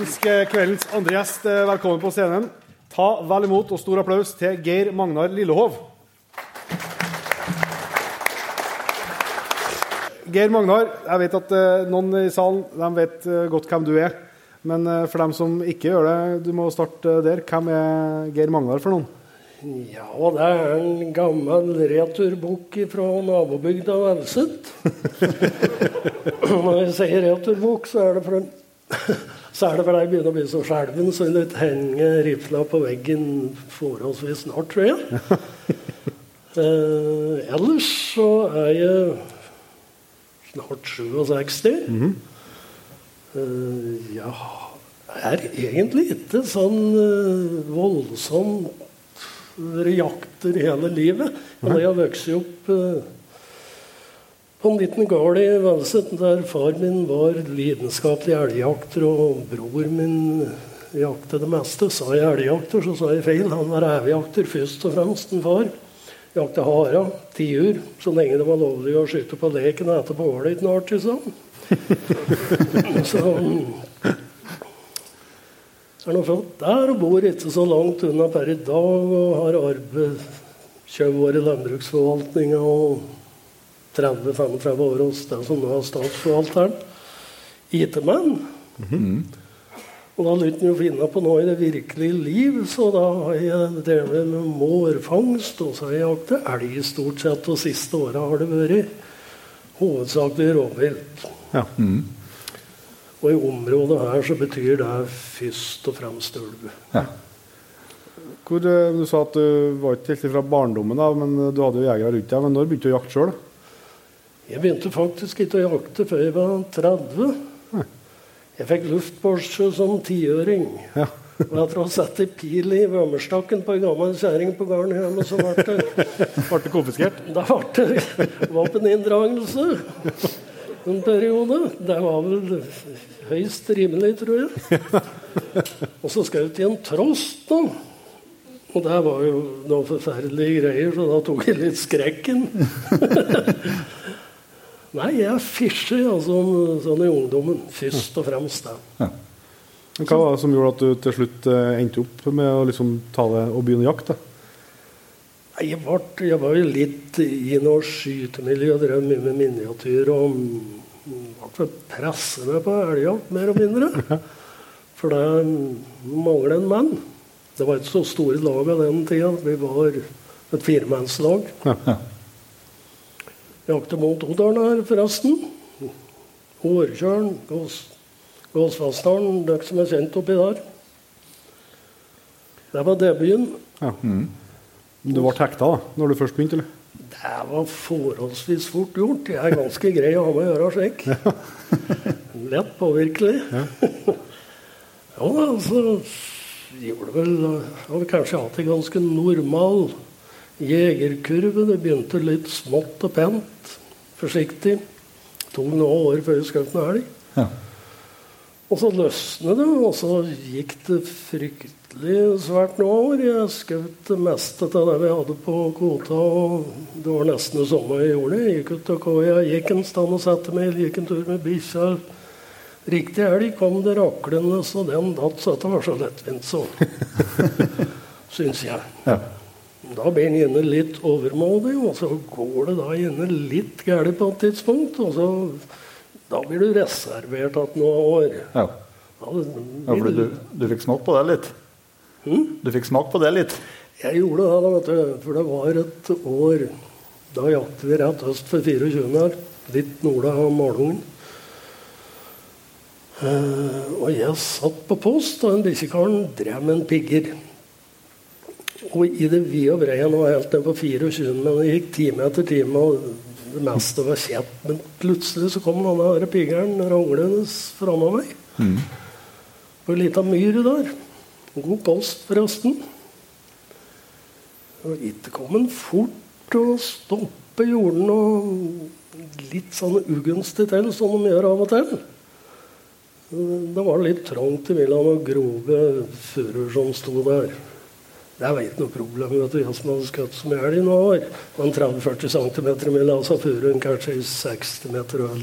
ønske kveldens andre gjest velkommen på scenen. Ta vel imot og stor applaus til Geir Magnar Lillehov. Geir Magnar, jeg vet at eh, noen i salen de vet eh, godt hvem du er. Men eh, for dem som ikke gjør det, du må starte der. Hvem er Geir Magnar for noen? Ja, det er en gammel returbukk fra nabobygda Velset. Når jeg sier returbukk, så er det for så er det fordi jeg begynner å bli så skjelven, så jeg henger henge rifla på veggen forholdsvis snart, tror jeg. Eh, ellers så er jeg snart 67. Eh, jeg er egentlig ikke sånn eh, voldsomt jakter hele livet. Men jeg har vokst opp eh, på en liten gård i Velset der far min var lidenskapelig elgjakter, og bror min jakte det meste. Sa jeg elgjakter, så sa jeg feil. Han var revejakter først og fremst, en far. Jakta hare, tiur, så lenge det var lovlig å skyte på leken og ete på i artig sånn. så er nå født der og bor ikke så langt unna per i dag og har arbeid 20 år i landbruksforvaltninga og 30-35 år hos den som nå er statsforvalteren. IT-mann. Og da lurte han jo finne på noe i det virkelige liv, så da har jeg drevet med mårfangst, og så har jeg jakta elg stort sett, og siste åra har det vært hovedsakelig rovvilt. Ja. Og i området her så betyr det først og fremst ulv. Hvor, eh, du sa at du var ikke helt fra barndommen, da, men du hadde jo jegere rundt deg. Men når begynte du å jakte sjøl? Jeg begynte faktisk ikke å jakte før jeg var 30. Jeg fikk luftporsche som tiåring. Ja. Og etter å ha satt ei pil i vømmerstakken på ei gammel kjerring på gården hjemme, så ble det, Ble det konfiskert? da ble det våpeninndragelse en periode. Det var vel høyst rimelig, tror jeg. Og så skjøt jeg en trost, da. Og det var jo noen forferdelige greier, så da tok jeg litt skrekken. Nei, jeg fischer altså, sånn i ungdommen, først og fremst. ja Men Hva var det som gjorde at du til slutt eh, endte opp med å liksom ta det og begynne jakt? da? Jeg, ble, jeg var jo litt i noe skytemiljø, drev mye med miniatyr og ble presset med på elgjakt, mer og mindre. For det mangler en mann. Det var ikke så store lag av den tida. Vi var et firemannslag. Ja. Jakte mot Odalen her, forresten. Årkjølen, Gås, Gåsvassdalen, dere som er kjent oppi der. Det var debuten. Ja. Du ble hekta da når du først begynte, eller? Det var forholdsvis fort gjort. Jeg er ganske grei å ha med å gjøre slik. Lett påvirkelig. Ja, altså gjorde vel Har kanskje hatt en ganske normal jegerkurve. Det begynte litt smått og pent. Forsiktig. tok noen år før vi skjøt noe elg. Ja. Og så løsnet det, og så gikk det fryktelig svært noen år. Jeg skjøt det meste av det vi hadde på kvota, og det var nesten det samme jeg gjorde. Jeg gikk ut av koia, gikk en stand og satte meg, gikk en tur med bikkja. Riktig elg kom det raklende, så den datt så det var så lettvint, så. Syns jeg. Ja. Da blir en gjerne litt overmådig, og så går det da gjerne litt galt på et tidspunkt. Og så da blir du reservert igjen noen år. Ja. Da Ja, for du, du fikk smak på det litt? Du fikk smak på det litt? Jeg gjorde det, da, vet du, for det var et år Da jaktet vi rett øst for 24. her, litt nord av Malungen. Uh, og jeg satt på post, og en bikkjekaren drev med en pigger. Og i det vide og brede nå helt ned på 24, men det gikk time etter time, og det meste var kjent. Men plutselig så kom denne her piggeren ranglende framme meg. På ei lita myr der. God post, forresten. Og ikke kom han fort og stoppe jorden og litt sånn ugunstig til, som de gjør av og til. Det var litt trangt imellom noen grove furuer som sto der. Det var ikke noe problem. vet du, som hadde skutt som elg i noen år. Det en 30-40 cm mellom altså furuen kanskje i 60 meter øl.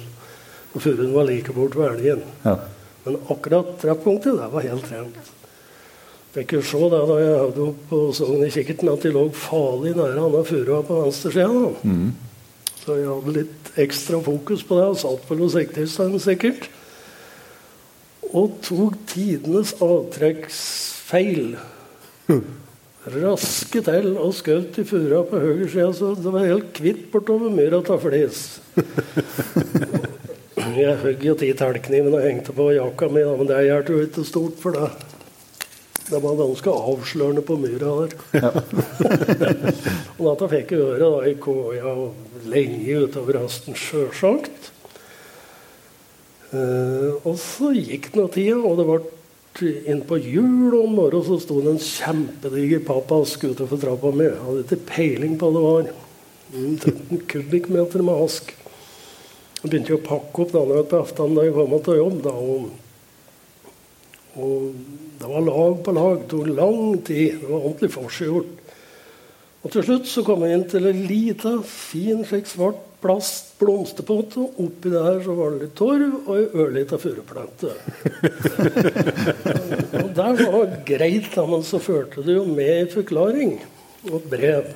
Og furuen var like bort ved elgen. Ja. Men akkurat treffpunktet, det var helt rent. Fikk jo se det da jeg hadde opp på Sogn i kikkerten at de lå farlig nære andre furua på venstre Mm. Så jeg hadde litt ekstra fokus på det, og satt på noe siktestand sikkert. Og tok tidenes avtrekksfeil. Raske til og skjøt i furua på høyre side, så det var helt kvitt bortover myra av flis. Jeg hogg jo ti teltkniven og hengte på jakka mi, men det hjalp jo ikke stort for det. Det var ganske avslørende på myra der. og dette fikk jeg høre da i koia lenge utover høsten, sjølsagt. Uh, og så gikk nå tida, og det ble inn på jul om morgenen så sto det en kjempediger pappask for trappa mi. Jeg hadde ikke peiling på hva det var. Mm, 13 kubikkmeter med ask. Jeg begynte å pakke opp denne på aftenen da jeg kom til jobb. da, og, og det var lag på lag. Det tok lang tid. Det var ordentlig forseggjort. Og til slutt så kom jeg inn til en lita, fin, slik svart plast blomsterpott. Og oppi det her så var det litt torv og ei ørlita furuplante. og det var greit, da, men så førte det jo med en forklaring og et brev.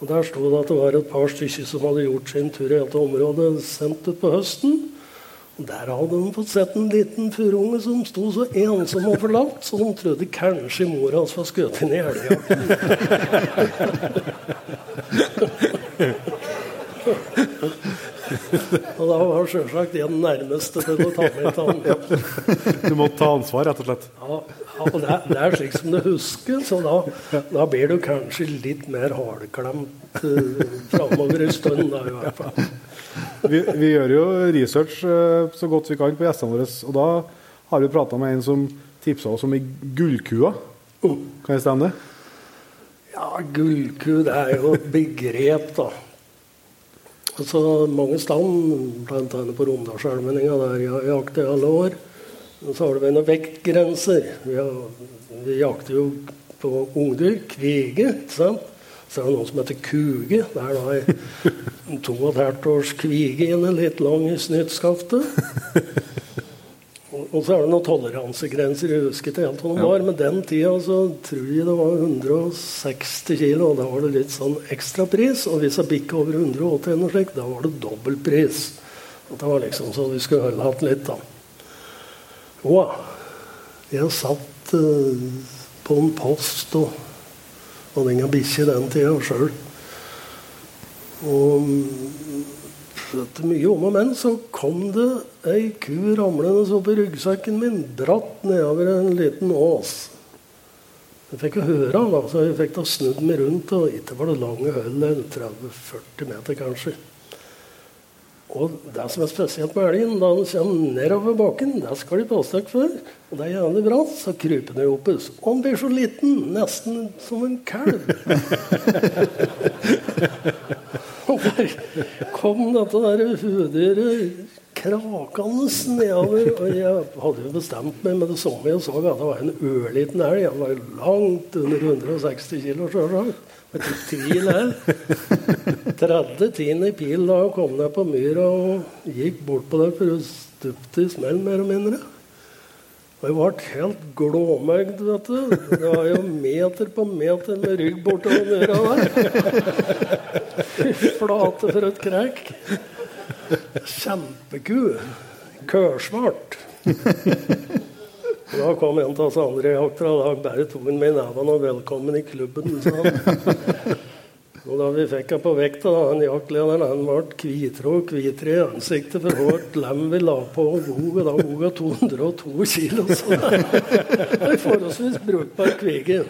Og Der sto det at det var et par stykker som hadde gjort sin tur i dette området sendt ut på høsten. Og Der hadde de fått sett en liten furunge som sto så ensom og forlatt, så de trodde kanskje mora hans var skutt inn i elga. og da var sjølsagt jeg den nærmeste til å ta med han. Du måtte ta ansvar, rett og slett. Ja, ja, og det, er- det er slik som du husker, så da, da blir du kanskje litt mer hardklemt uh, framover en stund. Da, i hvert fall. Vi, vi gjør jo research uh, så godt vi kan på gjestene våre, og da har vi prata med en som tipsa oss om ei gullkua. Kan det stemme? det? Ja, gullku, det er jo et begrep, da. Altså, mange steder, bl.a. på Romdalselvmenninga, der jeg har jaktet i alle år, så har det noen vektgrenser. Vi, har, vi jakter jo på ungdyr, kvige? Så er det noe som heter kuge. Det er da ei to og et halvt års kvige inne, litt lang i snyttskaftet. Og så er det noen toleransegrenser. Jeg husker ikke helt hva de var, men den tida så tror jeg det var 160 kilo, og da var det litt sånn ekstrapris. Og hvis jeg bikka over 180 eller slik, da var det dobbeltpris. Det var liksom så vi skulle holde hatt litt, da. Og jeg satt eh, på en post og hadde ingen bikkje den tida sjøl. Og etter mye om og men så kom det ei ku ramlende opp i ryggsekken min, bratt nedover en liten ås. Jeg fikk jo høre da, så jeg fikk da snudd meg rundt, og ikke var det lange hull, 30-40 meter kanskje. Og det som er spesielt med elgen, da den kommer nedover bakken, det skal de passe dere for. Og det er jævlig bra, så kryper den opp. Og han blir så liten, nesten som en kalv. Og der kom dette der hudyret krakende nedover. Og jeg hadde jo bestemt meg med det samme jeg så at det var en ørliten elg. Han var langt under 160 kg, sjølsagt. Det tok tvil her. 30 tiende i pil da og kom ned på myra og gikk bort på der for å stupte i smell, mer og mindre. Og jeg ble helt glåmøgd, vet du. Det var jo meter på meter med rygg bortover myra der. Flate for et krekk. Kjempeku. Kørsvart. Da kom en av oss andre jakter, og da bare tok han med i neven og 'velkommen i klubben', sa han. Og da vi fikk henne på vekta, da, han jaktlederen, han ble hvitere og hvitere i ansiktet for hvert lem vi la på og vog, og Da boga 202 kilo, så det er forholdsvis brukbar kvige.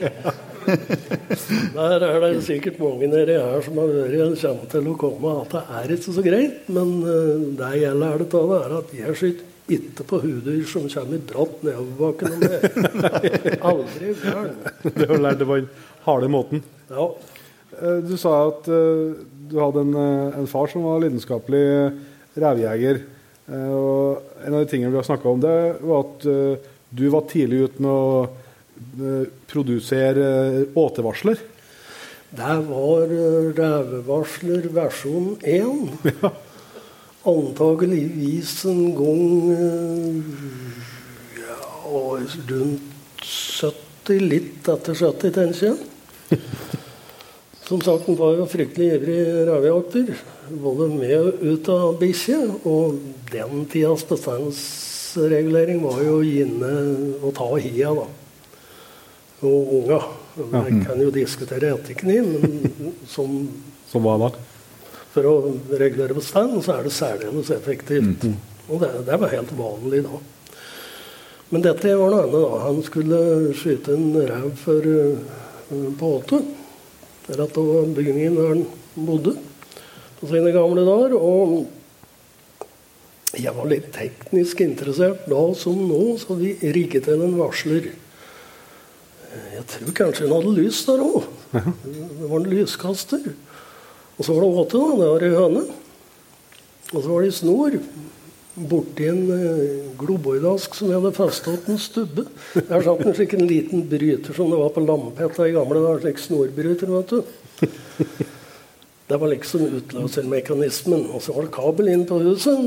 Der er det sikkert mange nedi her som har vært kommer til å komme at det er ikke så greit. Men eh, det gjelder er det er at jeg skyter ikke på hudyr som kommer bratt nedoverbakke noe mer. Aldri gæren. Det har lært det på den harde måten. Ja. Eh, Du sa at eh, du hadde en, eh, en far som var lidenskapelig revjeger. Eh, Og en av de tingene vi har snakka om, det var at du var tidlig ute med å produsere åtevarsler. Det var revevarsler versjon 1. Antageligvis en gang eh, ja, rundt 70, litt etter 70, tenker jeg. Som sagt, han var jo fryktelig ivrig revejakter. Både med og ut av bikkje. Og den tidas bestandsregulering var jo inne å ta hia, da. Og unga. Jeg kan jo diskutere etikken i, men som Som var da? For å regulere bestanden, så er det særdeles effektivt. Og det, det var helt vanlig da. Men dette var noe annet. da. Han skulle skyte en rev for, uh, på Åte. Rett over bygningen der han bodde på sine gamle dager. Og jeg var litt teknisk interessert da som nå, så vi rigget til en varsler. Jeg tror kanskje hun hadde lys der òg. Det var en lyskaster. Og så var det åte, da. Det var ei høne. Og så var det ei snor borti en eh, globoidask som jeg hadde festa til en stubbe. Der satt en slik en liten bryter som det var på Lampetta i gamle dager. Slik snorbryter, vet du. Det var liksom utløsermekanismen. Og så var det kabel inn på huset,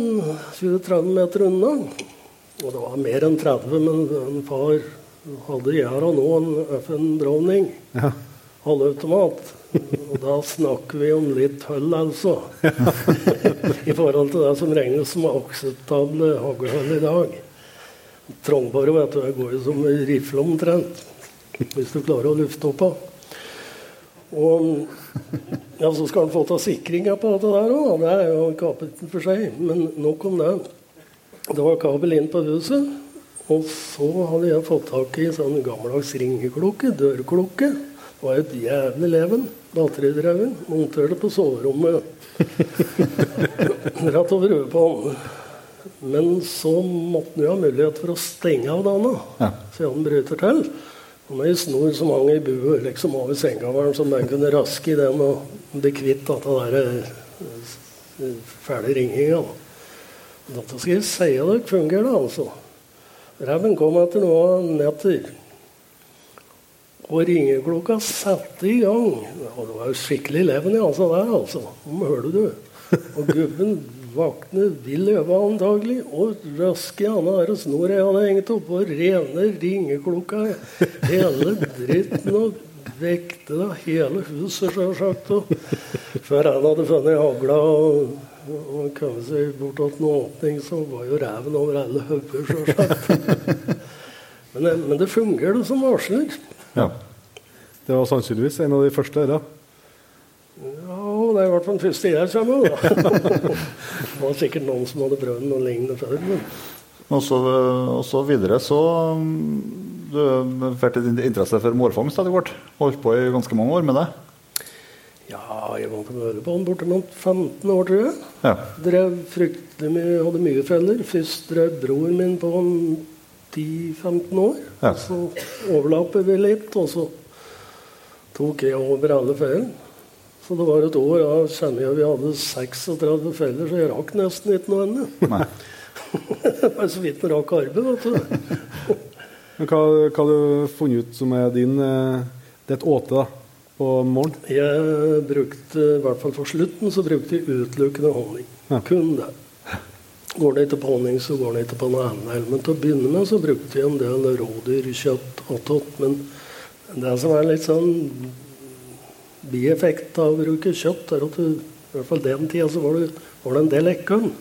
20-30 meter unna. Og det var mer enn 30, men en far hadde gjæra nå en FN Browning. Ja. Halvautomat. Og da snakker vi om litt hull, altså. I forhold til det som regnes som akseptable haglhull i dag. Trangbare vet du, går jo som rifle omtrent. Hvis du klarer å lufte opp av. Og ja, så skal han få ta sikringa på dette der òg. Det er jo kapittel for seg. Men nok om det. Det var kabel inn på huset. Og så hadde jeg fått tak i sånn gammeldags ringeklokke, dørklokke. Det var et jævlig leven. Batteridreven. Monterte på soverommet. Rett over huet på han. Men så måtte han jo ha mulighet for å stenge av denne, Ja. så han bryter til. Og med ei snor som hang i buet liksom over sengegavlen, som den kunne raske i den og bli kvitt dette der eh, fæle ringinga. Dette skal jeg si dere fungerer, altså. Reven kom etter noen netter. Og ringeklokka satte i gang. Og det var jo skikkelig leven i altså der, altså. Om hører du. Og gubben vakner vill øve antagelig, og rask i handa er det snor jeg hadde hengt oppå rene ringeklokka. Hele dritten og vekte da hele huset, sjølsagt. og Før han hadde funnet hagla og, og kommet seg bortåt en åpning, så var jo reven over alle hoder, sjølsagt. Men, men det fungerer som varsler. Ja. Det var sannsynligvis en av de første. Da. Ja, det er i hvert fall den første jeg kommer med. Det var sikkert noen som hadde prøvd noe lignende før. Men Og så, og så videre så Du fikk din interesse for mårfangst etter hvert. Holdt på i ganske mange år med det. ja, jeg var på Mørebånd bortimot 15 år, tror jeg. Ja. Drev fryktelig mye, hadde mye feller. Først drev broren min på en 10-15 år. Ja. Og så overlappet vi litt, og så tok jeg over alle fellene. Så det var et år da kjenner jeg vi hadde 36 feller, så jeg rakk nesten ikke noe ennå. Det var så vidt en rakk arbeid, vet du. Men hva, hva har du funnet ut som er din eh, ditt åte da, på morgenen? Jeg brukte, i hvert fall for slutten, så brukte jeg utelukkende honning. Ja. Kun det. Går det ikke på honning, så går det ikke på noe annet. Men til å begynne med så brukte vi en del rådyrkjøtt attåt. Men det som er litt sånn bieffekt av å bruke kjøtt, er at du, i hvert fall den tida så var det, var det en del ekorn.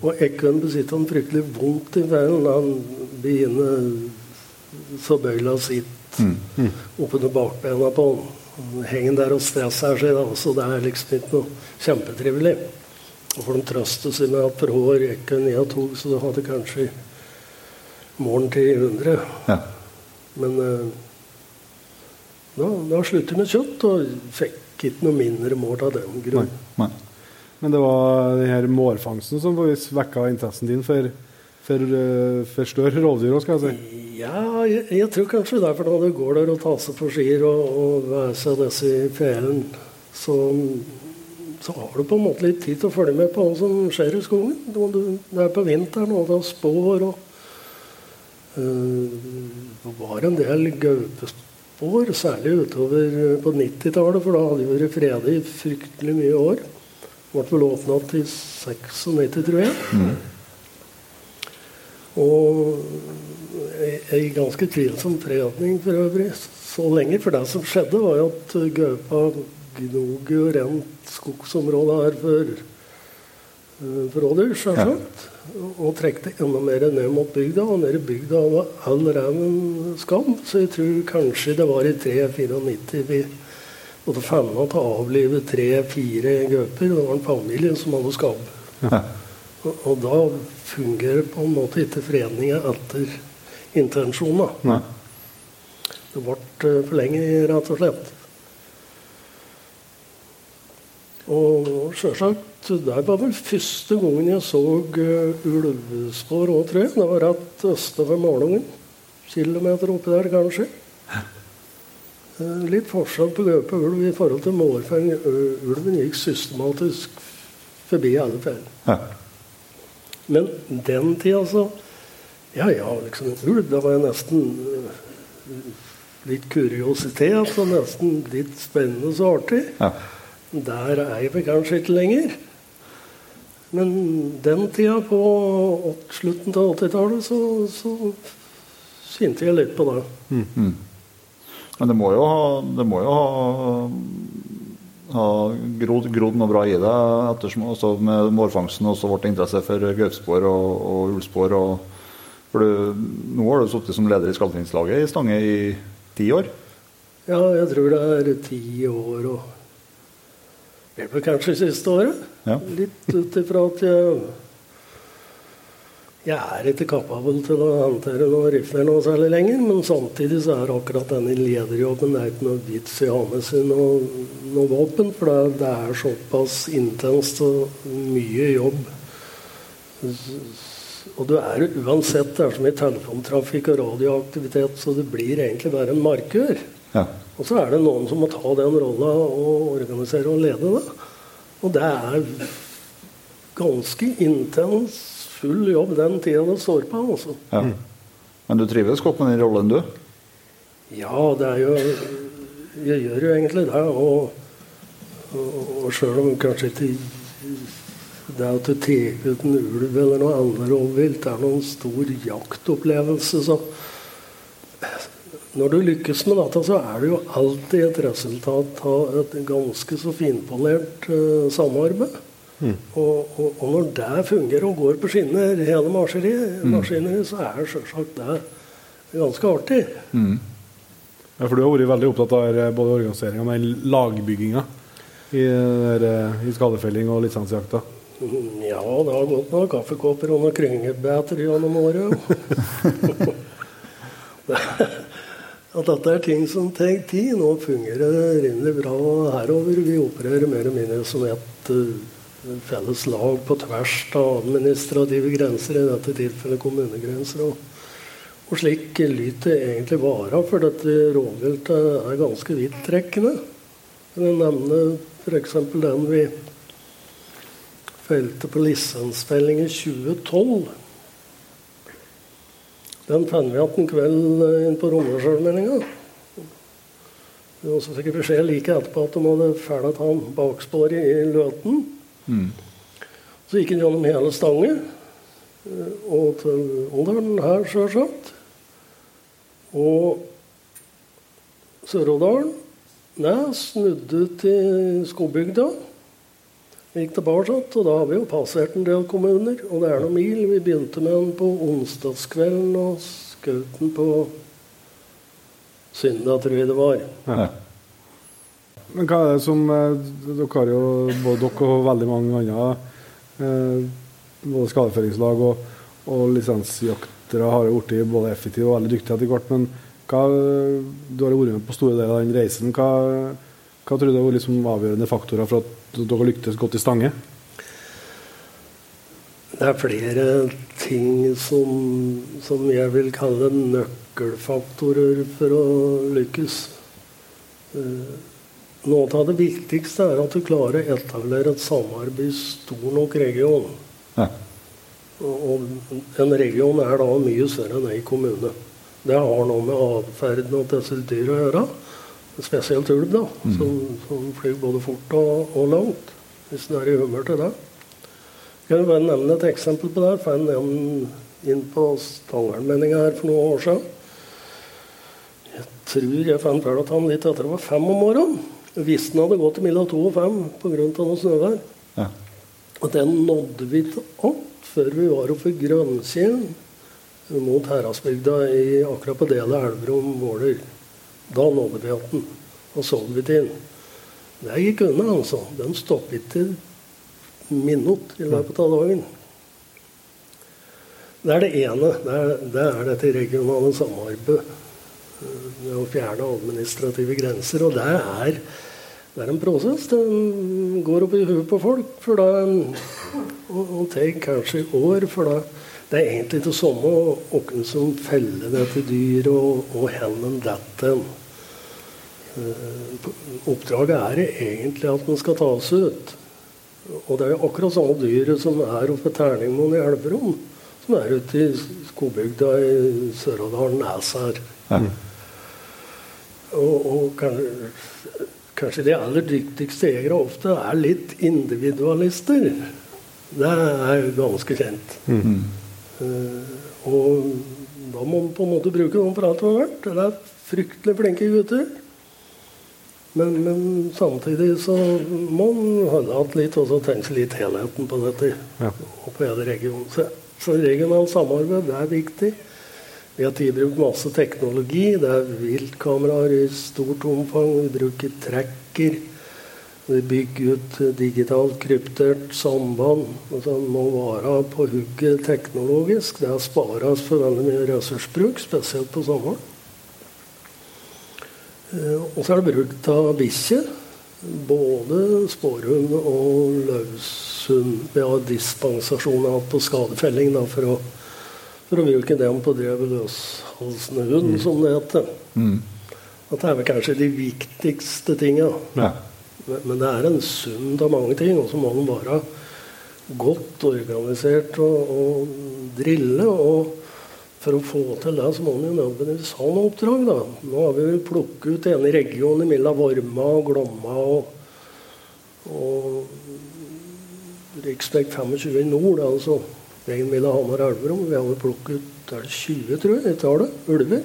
Og ekorn besitter en fryktelig vondt i når han begynner så bøyla sitt oppunder bakbena på. Han henger der og stresser seg, da, så det er liksom ikke noe kjempetrivelig. Og for de trøste seg med at for rekke ekorn jeg tok, så hadde kanskje morgen til 100. Ja. Men eh, da, da sluttet jeg med kjøtt, og fikk ikke noe mindre mål av den grunn. Nei. Men det var den her mårfangsten som vekka interessen din for, for, eh, for større rovdyr òg, skal jeg si. Ja, jeg, jeg tror kanskje det er for når du går der og seg for skier og, og være seg disse i så, så har du på en måte litt tid til å følge med på hva som skjer i skogen. Og du, det er på vinteren, og det er spår og eh, Det var en del gaupespor, særlig utover på 90-tallet, for da hadde det vært fredig i fryktelig mye år. Ble vel åpna til 96, tror jeg. Og ei- ei ganske tvilsom fredning for øvrig så lenge. For det som skjedde, var jo at gaupa gnog jo rent skogsområdet her for, eh, for rådyr, selvsagt. Og trekte enda mer ned mot bygda. Og nede i bygda var all reven skam. Så jeg tror kanskje det var i 3-94 vi måtte fanne at å avlive tre-fire gauper. Det var en familie som hadde skabb. Og, og da fungerer på en måte ikke foreninga etter intensjonen. Det ble eh, for lenge, rett og slett. Og sjølsagt, det var vel første gangen jeg så uh, ulvespor òg, tror jeg. Det var rett østover Malungen. Kilometer oppi der, kanskje. Eh, litt forskjell på gaupe og ulv i forhold til mårfang. Ø- Ulven gikk systematisk forbi alle fjell. Men den tida, så Ja, ja, liksom ulv. Det var nesten litt kuriositet og nesten litt spennende så artig. Ja. Der er vi kanskje ikke lenger. Men den tida, på slutten av 80-tallet, så, så kjente jeg litt på det. Men det må jo ha, det må jo ha, ha grodd, grodd noe bra i deg ettersom også med mårfangsten og så ble interesse for gaupespor og, og ulvespor. Og, for du, nå har du sittet som leder i Skalltingslaget i Stange i ti år. Ja, jeg tror det er ti år og Det ble kanskje siste året. Ja. Litt ut ifra at jeg Jeg er ikke kapabel til å håndtere noen rifler noe særlig lenger, men samtidig så er akkurat denne lederjobben det er ikke noe vits i å ha med seg noe, noe våpen, for det, det er såpass intenst og mye jobb. Og du er uansett det er så mye telefontrafikk og radioaktivitet, så det blir egentlig bare en markør. Ja. Og så er det noen som må ta den rolla og organisere og lede det. Og det er ganske intens, full jobb den tida det står på. Altså. Ja. Men du trives godt med den rollen, du? Ja, det er jo Jeg gjør jo egentlig det. Og, og, og sjøl om kanskje ikke det at du tar ut en ulv eller noe annet rovvilt er noen stor jaktopplevelse, så når du lykkes med dette, så er det jo alltid et resultat av et ganske så finpolert uh, samarbeid. Og, og, og når det fungerer og går på skinner, hele maskineriet, mm. så er selvsagt det ganske artig. Ja, for du har vært veldig opptatt av eh, både organiseringa og lagbygginga i, der, eh, i skadefelling og lisensjakta. Mm, Ja, det har gått noen kaffekopper og noen kryngebeter gjennom året. At dette er ting som tar tid. Nå fungerer det rimelig bra herover. Vi opererer mer eller mindre som et eh, felles lag på tvers av administrative grenser, i dette tilfellet kommunegrenser. Og, og slik lyter det egentlig vare, for dette rovviltet er ganske vidtrekkende. Jeg nevner nevne F.eks. den vi felte på lisensfelling i 2012. Den fant vi igjen en kveld eh, inn på Rommersjølmeldinga. Og så fikk jeg beskjed like etterpå at de hadde fæla han baksporet i Løten. Mm. Så gikk han gjennom hele Stange eh, og til Åndalen her, sjølsagt. Og Sør-Odalen. Nei, snudde til Skobygda. Gikk tilbake, og da har vi jo passert en del kommuner. Og det er noen mil. Vi begynte med den på onsdagskvelden og skjøt den på søndag, tror jeg det var. Ja. Men hva er det som eh, Dere har jo både dere og veldig mange andre eh, både skadeføringslag og, og lisensjaktere har jo blitt både effektive og veldig dyktige etter hvert. Men hva, du har jo vært med på store deler av den reisen. Hva, hva tror du var liksom avgjørende faktorer for at dere lyktes godt i Stange? Det er flere ting som, som jeg vil kalle nøkkelfaktorer for å lykkes. Eh, Noe av det viktigste er at du klarer å etablere et samarbeid i stor nok region. Ja. Og en region er da mye større enn ei kommune. Det har noe med atferden og disse dyr å gjøre. Spesielt ulv, da, som, som flyr både fort og, og langt. Hvis en er i humør til det. Jeg kan bare nevne et eksempel på det. Jeg fant en inn på Stangernmeldinga her for noen år siden. Jeg tror jeg fant vel at han litt etter det var fem om morgenen. Hvis han hadde gått mellom to og fem pga. noe snøvær. Ja. Og den nådde vi til opp før vi var oppe i Grønnkjelen mot Heradsbygda i akkurat på delet Elverum-Våler. Da nådde vi den, og så vi til den. Det gikk unna, altså. Den stoppet ikke minutt i løpet av dagen. Det er det ene. Det er, det er dette regionale samarbeidet. Det Med å fjerne administrative grenser. Og det er, det er en prosess. Den går opp i huet på folk. For da, og, og tar kanskje år. For da det er egentlig det samme hvem som feller dette dyret, og, hvor en detter. Eh, Oppdraget er egentlig at den skal ta oss ut. Og det er jo akkurat samme dyret som er oppe ved Terningmoen i Elverum, som er ute i skobygda i Sør-Odalen Nes her. Ja. Og, og kanskje, kanskje de aller dyktigste jegere ofte er litt individualister. Det er ganske kjent. Eh, og da må man på en måte bruke noen for alt vært. Det er fryktelig flinke gutter. Men, men samtidig så må man holde igjen litt og så tenke litt helheten på dette. Ja. Og på hele regionen. Så, så regionalt samarbeid det er viktig. Vi har tidligere brukt masse teknologi. Det er viltkameraer i stort omfang. Vi bruker tracker. Vi bygger ut digitalt kryptert samband. Altså, man må være på hugget teknologisk. Det spares for veldig mye ressursbruk, spesielt på sommeren. Eh, Og så er det bruk av bikkjer. Både spårhund og løshund. Vi har dispensasjoner på skadefelling da, for, å, for å bruke dem på drev løshalsende hund, som det heter. Mm. At det er vel kanskje de viktigste tinga. Ja. Men, men det er en sum av mange ting, og så må den være godt organisert og, og drille. Og for å få til det, så må vi jo nødvendigvis ha noe oppdrag. da. Nå har vi plukket ut ene regionen mellom Vorma og Glomma og, og rv. 25 i nord, altså veien mellom Hamar og Elverum. Vi har plukket ut er det 20, tror jeg, i tallet, ulver.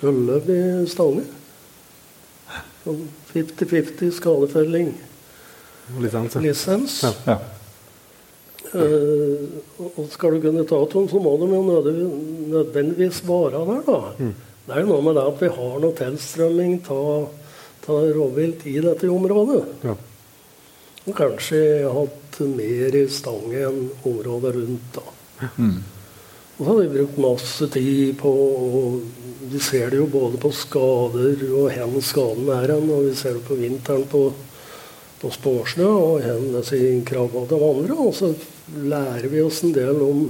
Ulløv i Stange. Sånn 50-50 skadefelling. Lisens. Lisens. Ja. Ja. Eh, og skal du kunne ta dem, så må de jo nødvendigvis, være der, da. Det er jo noe med det at vi har noe tilstrømming av rovvilt i dette området. Ja. Og kanskje hatt mer i Stange enn området rundt, da. Og så har vi brukt masse tid på og Vi ser det jo både på skader og hvor skaden er hen, og vi ser det på vinteren på, på spårsnø og hvor krabba de andre. Og så lærer vi oss en del om,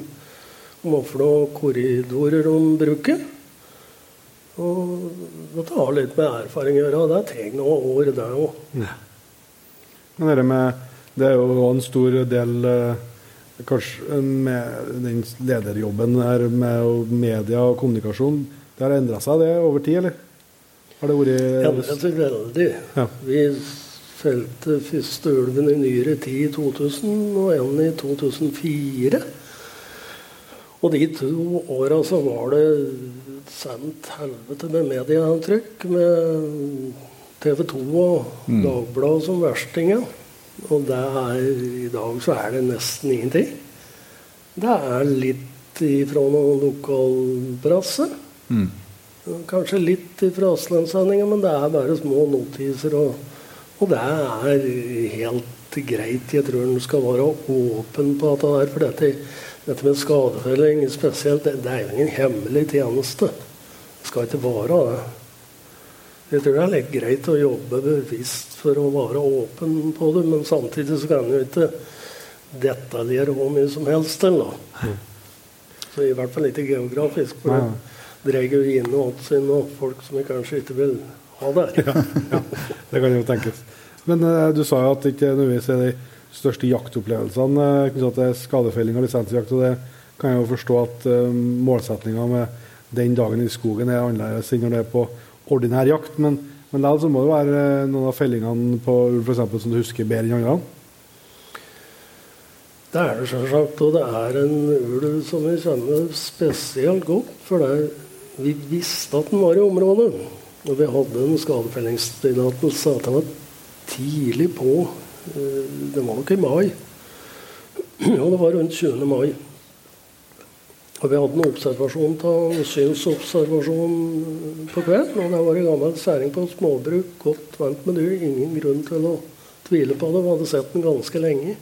om hva korridorer de bruker. Og dette har litt med erfaring å gjøre, og det tar noen år, det òg. Men det, med, det er jo en stor del eh, Kanskje med den lederjobben her med media og kommunikasjon. Det har endra seg, det, over tid, eller? Har det vært Endret seg veldig. Ja. Vi felte første ulven i nyere tid i 2000 og en i 2004. Og de to åra så var det sendt helvete med medieavtrykk. Med TV 2 og Mm. Dagbladet som verstingen. Og det er, i dag så er det nesten ingenting. Det er litt ifra noe lokalpresse. Mm. Kanskje litt ifra Østlandssendinga, men det er bare små notiser. Og, og det er helt greit. Jeg tror en skal være åpen på dette der. For dette, dette med skadefelling spesielt, det, det er jo ingen hemmelig tjeneste. Det skal ikke være det. Jeg tror det er litt greit å jobbe bevisst for å være åpen på det, men samtidig så kan jo ikke detaljere hvor mye som helst til. da. Så i hvert fall ikke geografisk. For Nei, det drar jo inn og folk som vi kanskje ikke vil ha der. Det kan jo tenkes. Men uh, du sa jo at det ikke nødvendigvis er de største jaktopplevelsene uh, knyttet til skadefelling og lisensjakt. og Det kan jeg jo forstå at uh, målsettinga med den dagen i skogen er annerledes enn når det er på ordinær jakt. Men, men likevel så må det være uh, noen av fellingene på ulv som du husker bedre enn andre. Det er det selvsagt. Og det er en ulv som vi kjenner spesielt godt. For vi visste at den var i området. Og vi hadde en skadefellingstillatelse at den var tidlig på. eh, Det var nok i mai. Ja, det var rundt 20. mai. Og vi hadde en observasjon av synsobservasjon på kvelden. Og det var en gammel særing på småbruk, godt vant med dyr. Ingen grunn til å tvile på det. Vi hadde sett den ganske lenge.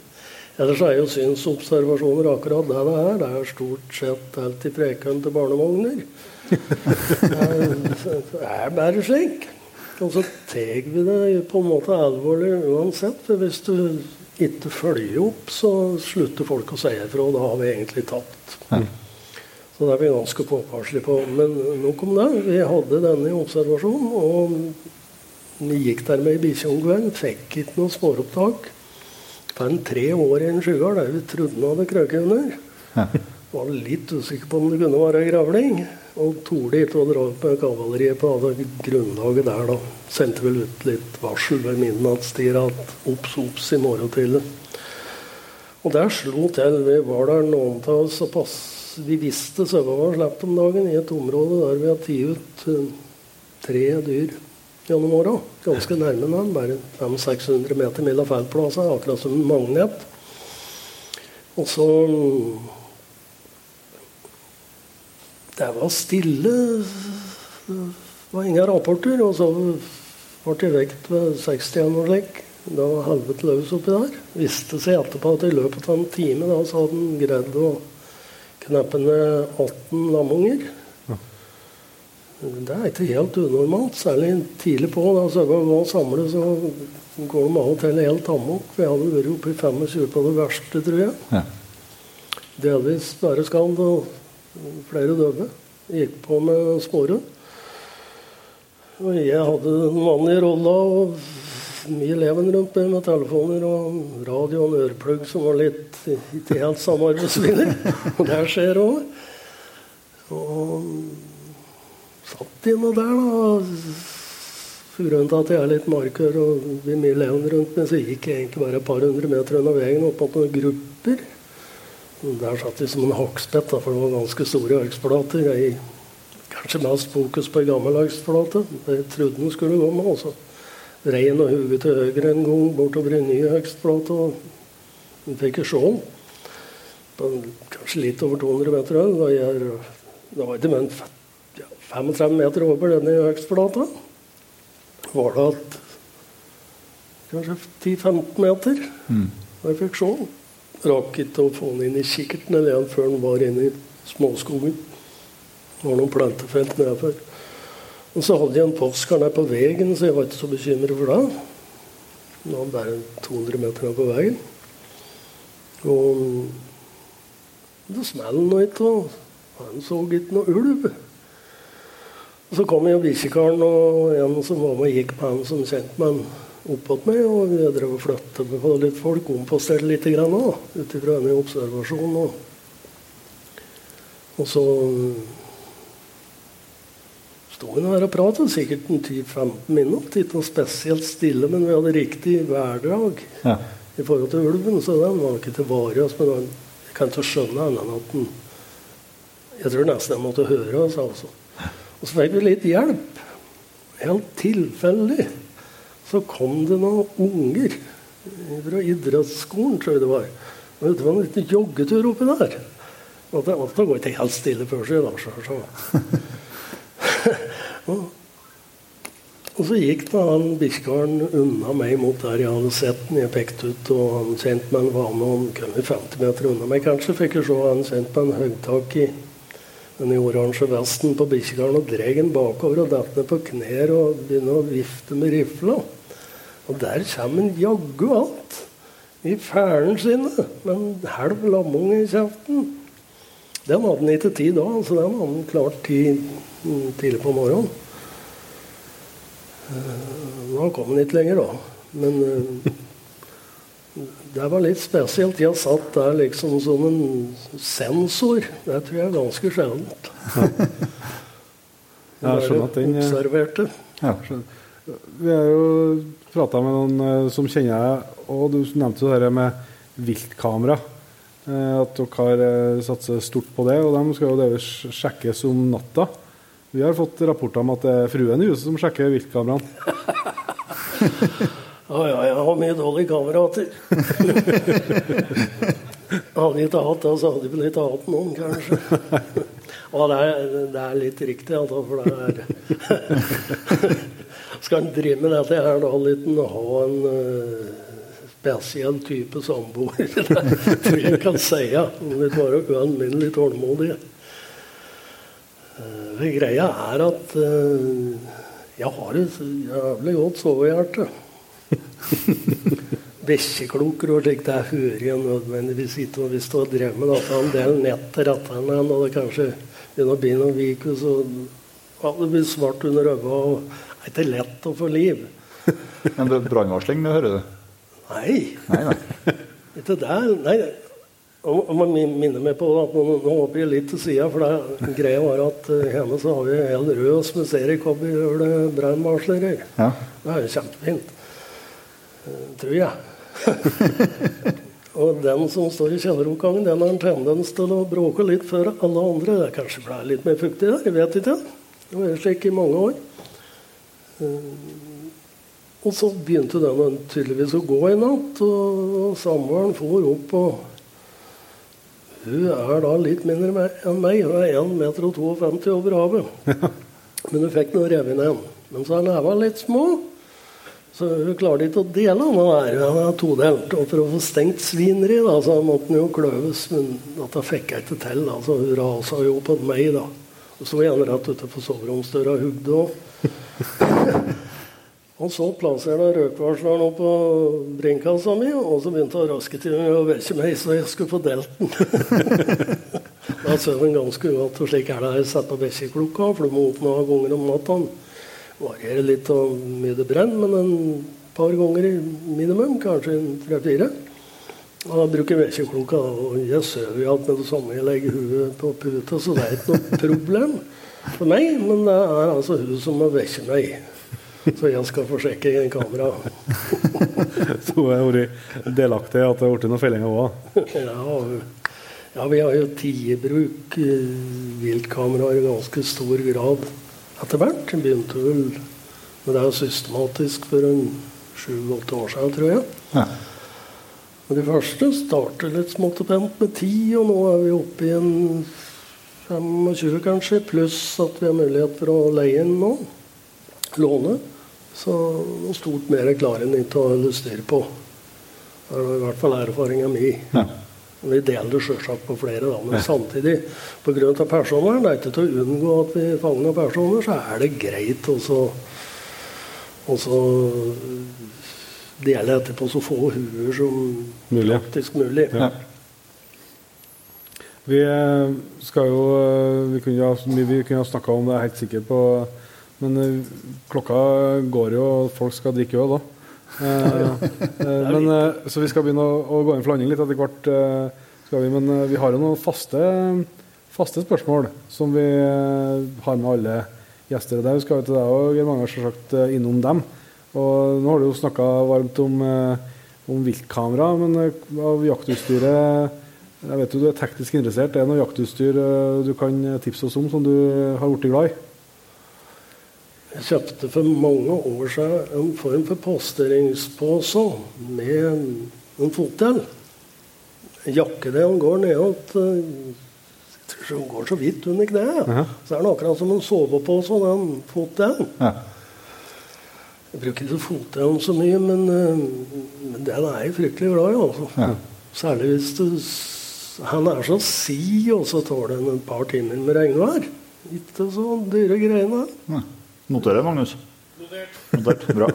Ellers er jo synsobservasjoner akkurat det det er. Det er stort sett helt i prekønn til barnevogner. Det er, bare slik. Og så tar vi det på en måte alvorlig uansett. For hvis du ikke følger opp, så slutter folk å si ifra. Da har vi egentlig tapt. Så det er vi ganske påpasselige på. Men nok om det. Vi hadde denne i observasjon, og vi gikk der med ei bikkje om kvelden. Fikk ikke noe spåropptak. Fant tre år i en skygge der vi trodde den hadde krøket under. Var litt usikker på om det kunne være gravling. Og torde ikke å dra opp med kavaleriet på grunnlaget der, da. Sendte vel ut litt varsel ved midnattstid at obs, obs i morgen tidlig. Og der slo til. Vi var der noen av oss og pass. Vi visste sauene var sluppet om dagen i et område der vi har tatt ut eh, tre dyr gjennom åra. Ganske nærme dem, bare 500-600 meter mellom feltplassene, akkurat som magnet. Og så Det var stille. Det var ingen rapporter. Og så ble jeg vekt ved 61 og slik. Da var helvete løs oppi der. Viste seg etterpå at i løpet av en time da, så hadde han greid å kneppe ned 18 lamunger. Det er ikke helt unormalt, særlig tidlig på. Da sauene var samlet, så går de av og til helt amok. Vi hadde vært oppe i 25 på det verste, tror jeg. Ja. Delvis bare skadd og flere døde. Gikk på med spåret. Og jeg hadde den vanlige rolla og mye leven rundt meg med telefoner og radio og en øreplugg som var litt ikke helt samarbeidsvillig. Og det skjer òg. Og satt inne der, da. Grunnen til at jeg er litt markør og er mye leven rundt meg, så gikk jeg egentlig bare et par hundre meter unna veien opp mot noen grupper. Der satt vi som en hakkspett, for det var ganske store arksplater. Jeg, kanskje mest fokus på ei gammel arksplate. Det trodde den skulle gå med. Også. Rein og hodet til høyre en gang bortover ei ny arksplate. og en fikk jo se den. Kanskje litt over 200 meter høy. Det var ikke mer enn 35 meter over denne øksplata. Var det at kanskje 10-15 meter. Og jeg fikk se den. Rakk ikke å få han inn i kikkerten eller igjen før han var inne i småskogen. Det var noen plantefelt nedenfor. Og så hadde jeg en postkar der på veien, så jeg var ikke så bekymret for det. Det var bare 200 meter på veien. Og det smalt nå ikke, og han så ikke noe ulv. Og så kom jo bikkjekaren og en som var med, og gikk på han som kjente med han. Oppåt meg, og vi drev og flytta på litt folk, omposterte litt ut ifra denne observasjonen. Og, og så sto vi her og pratet, sikkert en 10-15 minutter. Ikke noe spesielt stille, men vi hadde riktig værdrag Ja. i forhold til ulven, så den var ikke til vare. Men den, jeg kan ikke skjønne annet enn at den Jeg tror nesten jeg måtte høre oss, altså. Og så fikk vi litt hjelp. Helt tilfeldig så kom det noen unger fra idrettsskolen, tror jeg det var. Og det var en liten joggetur oppi der. Og det, det går ikke helt stille for seg, da. Så, og, og så gikk da han bikkjekaren unna meg mot der jeg hadde sett den. Jeg pekte ut, og han kjente meg var med han kom 50 meter unna meg. Kanskje fikk jeg se han kjente meg en høytak i den oransje vesten på bikkjekaren og dreg den bakover og datt ned på knær og begynner å vifte med rifla. Og der kommer han jaggu alt. I fælen sine, med en halv lamunge i kjeften. Den hadde han ikke tid da, så den hadde han klart tid tidlig på morgenen. Eh, Nå kom han ikke lenger, da. Men eh, det var litt spesielt. Jeg satt der liksom som en sensor. Det tror jeg er ganske sjeldent. Ja, jeg skjønner at den eh, Observerte. Ja. skjønner. Vi har jo prata med noen eh, som kjenner deg, og du nevnte det med viltkamera. Eh, At dere har satser satset stort på det, og de skal jo delvis sjekkes om natta. Vi har fått rapporter om at det er fruen i huset som sjekker viltkameraene. Ja, ja, jeg har mye dårlige kamerater. hadde ikke hatt det, så hadde vi vel ikke hatt noen, kanskje. Og det er, det er litt riktig, altså, for det er Skal en drive med dette her, da litt en ha en eh, spesiell type samboer. det tror jeg kan si. Ja. Litt bare ualminnelig tålmodig. Eh, for greia er at eh, jeg har et jævlig godt sovehjerte. Bikkjekloker og slikt, det hører jeg nødvendigvis ikke. Og hvis du har drevet med dette en del netter etter hverandre, og det kanskje begynner å bli noen vikus, og ja, det blir svart under øynene, er ikke lett å få liv. Men det er brannvarsling, det hører du? Nei, Nei, nei. ikke der. Nei, og man minner meg på at nå, nå hopper jeg litt til sida, for det greia var at eh, hjemme så har vi en hel røs med seriekobberhjul brannvarslere. Ja. Det er jo kjempefint. Eh, Tror jeg. og den som står i kjelleroppgangen, den har en tendens til å bråke litt før alle andre. Det kanskje ble litt mer fuktig der, jeg vet ikke. Det var slik i mange år. Eh, Og så begynte den tydeligvis å gå i natt, og samboeren for opp og Hun er da litt mindre enn meg. Hun er 1,52 meter over havet. Men hun fikk noe revet ned. Men så er nevene litt små. Så hun klarte ikke å dele den Hun er todelt. Og for å få stengt svineriet, så måtte den jo kløves. Men dette fikk jeg ikke til. Da. Så hun rasa jo på meg, da. Og så gjerne rett ute på soveromsdøra hugde òg. Og så plasserte jeg røykvarsleren opp på brinkkassa mi, og så begynte han å raske til med å vekke meg, så jeg skulle få delt den. da sov hun ganske uatt og slik er det. her. Sett på vekkerklokka, for du må opp noen ganger om natta. Varierer litt hvor mye det brenner, men en par ganger i minimum, kanskje en tre-fire. Da bruker jeg vekkerklokka, og jeg sover jo alt med det samme. Jeg legger hodet på puta, så det er ikke noe problem for meg. Men det er altså hun som må vekke meg. Så jeg skal få sjekke i kamera. Så hun har vært delaktig i at det har blitt noen fellinger òg. Ja, ja, vi har jo i eh, viltkameraer i ganske stor grad etter hvert. Det begynte vel med det er jo systematisk for en sju-åtte år siden, tror jeg. Ja. Men de første startet litt smått og pent med ti, og nå er vi oppe i en 25 kanskje, pluss at vi har mulighet for å leie inn nå. Låne. Så noe stort mer klarer en ikke å illustrere på. Det er i hvert fall erfaringa mi. Ja. Vi deler det selvsagt på flere, da, men samtidig pga. personvern, det er ikke til å unngå at vi fanger personer, så er det greit å dele etterpå så få huer som Mulig. praktisk mulig. Ja. Vi eh, skal jo eh, Vi kunne ha, vi, vi kunne ha snakka om det, jeg er helt sikker på Men eh, klokka går jo, og folk skal drikke øl da. Men, så vi skal begynne å, å gå inn for landing litt etter hvert. skal vi, men vi har jo noen faste, faste spørsmål som vi har med alle gjester. Og Der skal jo til deg og Geir Magnar, selvsagt innom dem. Og nå har du jo snakka varmt om, eh, om viltkamera, men eh, av jaktutstyret Jeg vet jo du er teknisk interessert. Er det noe jaktutstyr eh, du kan tipse oss om som du har blitt glad i? Jeg kjøpte for mange år siden en form for posteringspose med en, fotdel. En jakke det han går ned den går så vidt under kneet. Ja. Så er den akkurat som en sovepose, den fotdelen. Ja. Jeg bruker ikke fotdelen så mye, men, eh, men den er jeg fryktelig glad i. altså. Ja. Særlig hvis du Han er så si, og så tåler han et par timer med regnvær. Ikke så dyre greiene. Ja. Noterer, Magnus. Notert. Notert. Bra.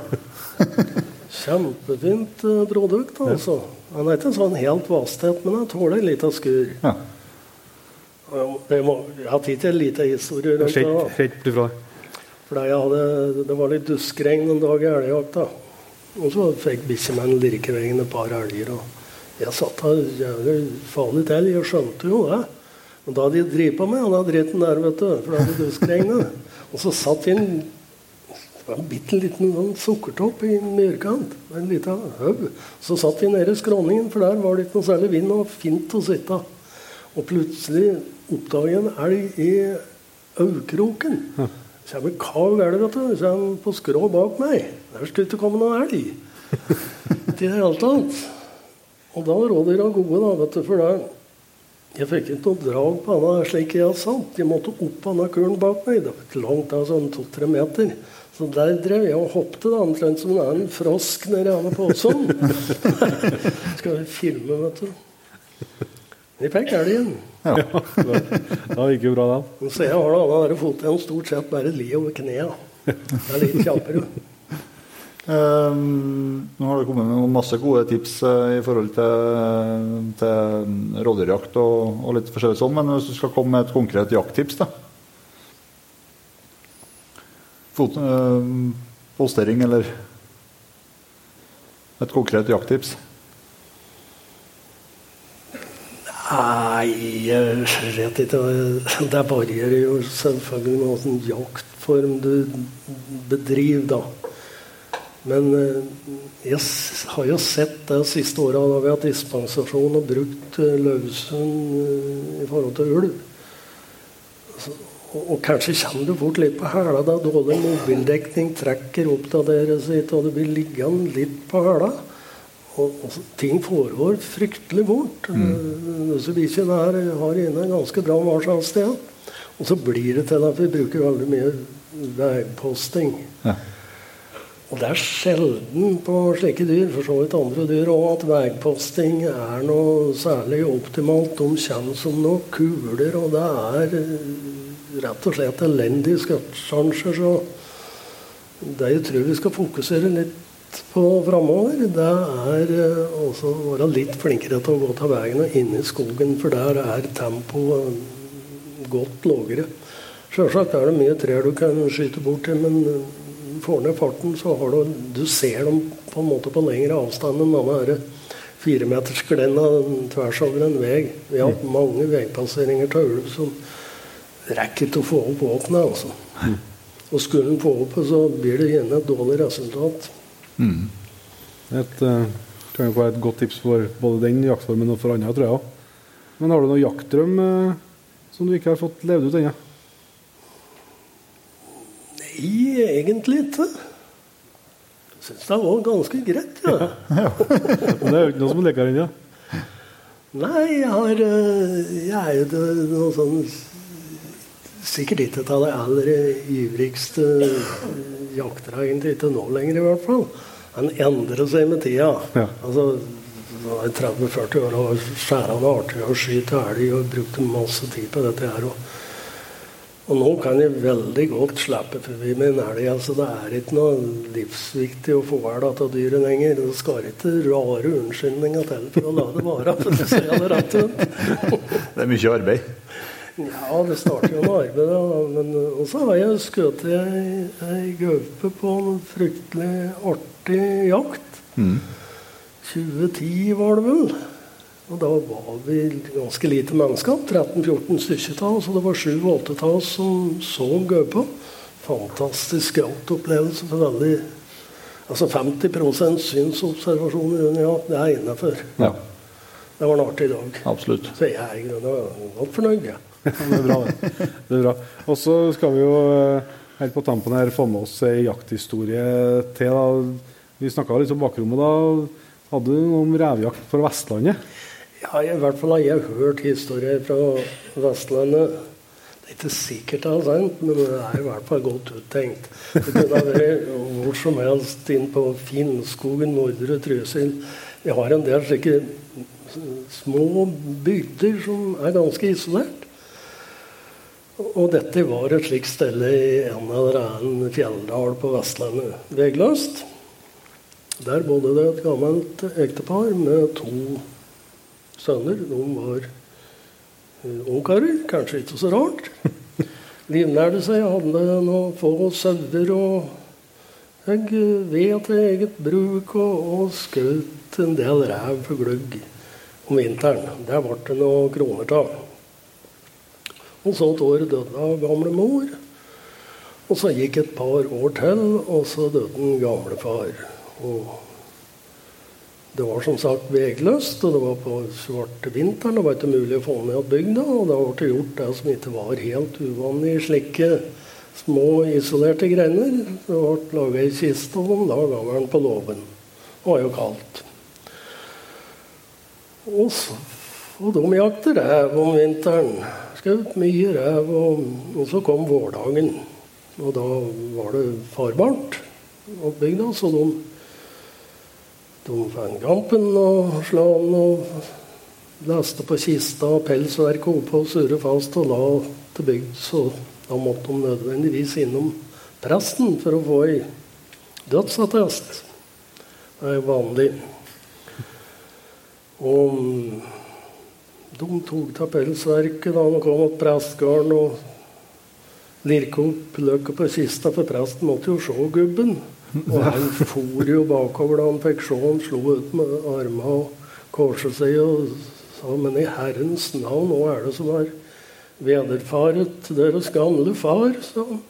Kjempefint eh, produkt, altså. Han er ikke sånn helt vasstett, men han tåler litt av skur. Ja. Må, jeg har tid til en liten historie rundt det. For hadde, det var litt duskregn en dag i elgjakta. Og så fikk bikkjemannen lirkeveggen et par elger. Og jeg satt der jævlig farlig til. Jeg skjønte jo det. Men da hadde de drevet på med den dritten der, vet du. For det hadde duskregnet. Og så satt vi en det var en bitte liten sånn sukkertopp i myrkant. En liten haug. Så satt vi nede i skråningen, for der var det ikke noe særlig vind og fint å sitte. Og plutselig oppdaget jeg en elg i aukroken. Kommer er det, vet du. Kommer på skrå bak meg. Der skulle det komme noen elg. Til det hele tatt. Og da var de gode, da, vet du. For da jeg fikk ikke noe drag på henne slik jeg satt. Jeg måtte opp på denne kuren bak meg. Det var ikke langt, da, sånn to-tre meter. Så der drev jeg og hoppet da, omtrent som en frosk nedi denne posen. Skal vi filme, vet du. Vi fikk elgen. Ja, det gikk jo bra, da. Så jeg har da denne foten stort sett bare li over knærne. Det er litt kjappere. Um, nå har det kommet med masse gode tips uh, i forhold til, til rovdyrjakt og, og litt forskjellig sånn, men hvis du skal komme med et konkret jakttips, da? Fot, uh, postering eller et konkret jakttips? Nei, jeg vet ikke. Det varierer jo selvfølgelig med hvilken jaktform du bedriver, da. Men eh, jeg har jo sett det de siste åra da vi har hatt dispensasjon og brukt eh, løshund eh, i forhold til ulv. Og, og kanskje kommer du fort litt på hæla. da Dårlig mobildekning trekker opp av dere sitt, og du blir liggende litt på hæla. Og, og ting foregår fryktelig fort. Mm. Disse bikkjene her har inne ganske bra marsjhastighet. Og så blir det til at vi bruker veldig mye veiposting. Ja. Og det er sjelden på slike dyr, for så vidt andre dyr òg, at veiposting er noe særlig optimalt. De kommer som noen kuler, og det er eh, rett og slett elendige skattesjanser. Så det jeg tror vi skal fokusere litt på framover, det er eh, å være litt flinkere til å gå til veien og inn i skogen, for der er tempoet godt lavere. Selvsagt er det mye trær du kan skyte bort til, men eh, får ned farten, så har du Du ser dem på en måte på lengre avstand enn denne her firemetersglenda tvers over en vei. Vi har hatt mange veipasseringer av ulv som rekker til å få opp våpenet, altså. Og skulle den få opp så blir det gjerne et dårlig resultat. Et, eh, kan jo være et godt tips for både den jaktformen og for andre, tror jeg òg. Men har du noen jaktdrøm eh, som du ikke har fått levd ut ennå? Nei, egentlig ikke. Jeg syns det var ganske greit, ja. Men det er jo ikke noe som leker ennå. Nei, jeg har eh, Jeg er jo noe sånn Sikkert ikke av de aller ivrigste eh, jaktere, egentlig ikke nå lenger, i hvert fall. Den endrer seg med tida. Ja. Altså, da 30-40 år og av artig og skyte elg og brukte masse tid på dette her. Og, og nå kan jeg veldig godt slippe forbi med en elg. Altså, det er ikke noe livsviktig å få elg av dyret lenger. Det skal ikke rare unnskyldninger til for å la det være. For å si det rett ut. Det er mye arbeid. Ja, det starter jo med arbeid, da. Men eh, også har jeg skutt ei, gaupe på en fryktelig artig jakt. Mm. 2010 var det vel. Og da var vi ganske lite mennesker. 13-14 stykker av oss. Og det var 7-8 av oss som så gaupa. Fantastisk jaktopplevelse. For veldig Altså 50% synsobservasjoner den jakten, det er innafor. Ja, Det var en artig dag. absolutt. Så jeg er i godt fornøyd. Ja, det er bra, det. det er bra. Og så skal vi jo eh, helt på tampen her få med oss ei jakthistorie til. Da. Vi snakka litt om bakrommet. Da hadde du noe om revjakt fra Vestlandet? Ja, i hvert fall har jeg hørt historier fra Vestlandet. Det er ikke sikkert det er sant, men det er i hvert fall godt uttenkt. Det kunne vært hvor som helst inn på Finnskogen, Nordre Trysil. Vi har en del slike små bygder som er ganske isolert. Og dette var et slikt sted i en eller annen fjelldal på Vestlandet. Vegløst. Der bodde det et gammelt ektepar med to sønner. De var eh, ungkarer, kanskje ikke så rart. Livnærte seg, hadde noen få sauer og egg, ved til eget bruk og, og skjøt en del rev for gløgg om vinteren. Der ble det noen kroner av. Og så et år døde av gamle mor. Og så gikk et par år til, og så døde den gamle far. Og det var som sagt vegløst, og det var på svarte vinteren. Det var ikke mulig å få ned igjen bygda, og da ble det gjort det som ikke var helt uvanlig i slike små, isolerte greiner. Det ble laga ei kiste, og da ga den på låven. Det var jo kaldt. Og, så, og de jakter rev om vinteren. Skjøt mye rev, og, og så kom vårdagen. Og da var det farbart opp bygda, så de de fant gampen og slan og leste på kista og pelsverket oppå og surre fast og la til bygd. Så da måtte de nødvendigvis innom presten for å få ei dødsattest. Det er jo vanlig. Og de tok av pelsverket da de kom til prestgården og lirka opp løkka på kista, for presten måtte jo se gubben. Og han for jo bakover da han fikk se han slo ut med armene og korset seg og sa Men i Herrens navn, hva er det som har vederfaret deres gamle far? sa han.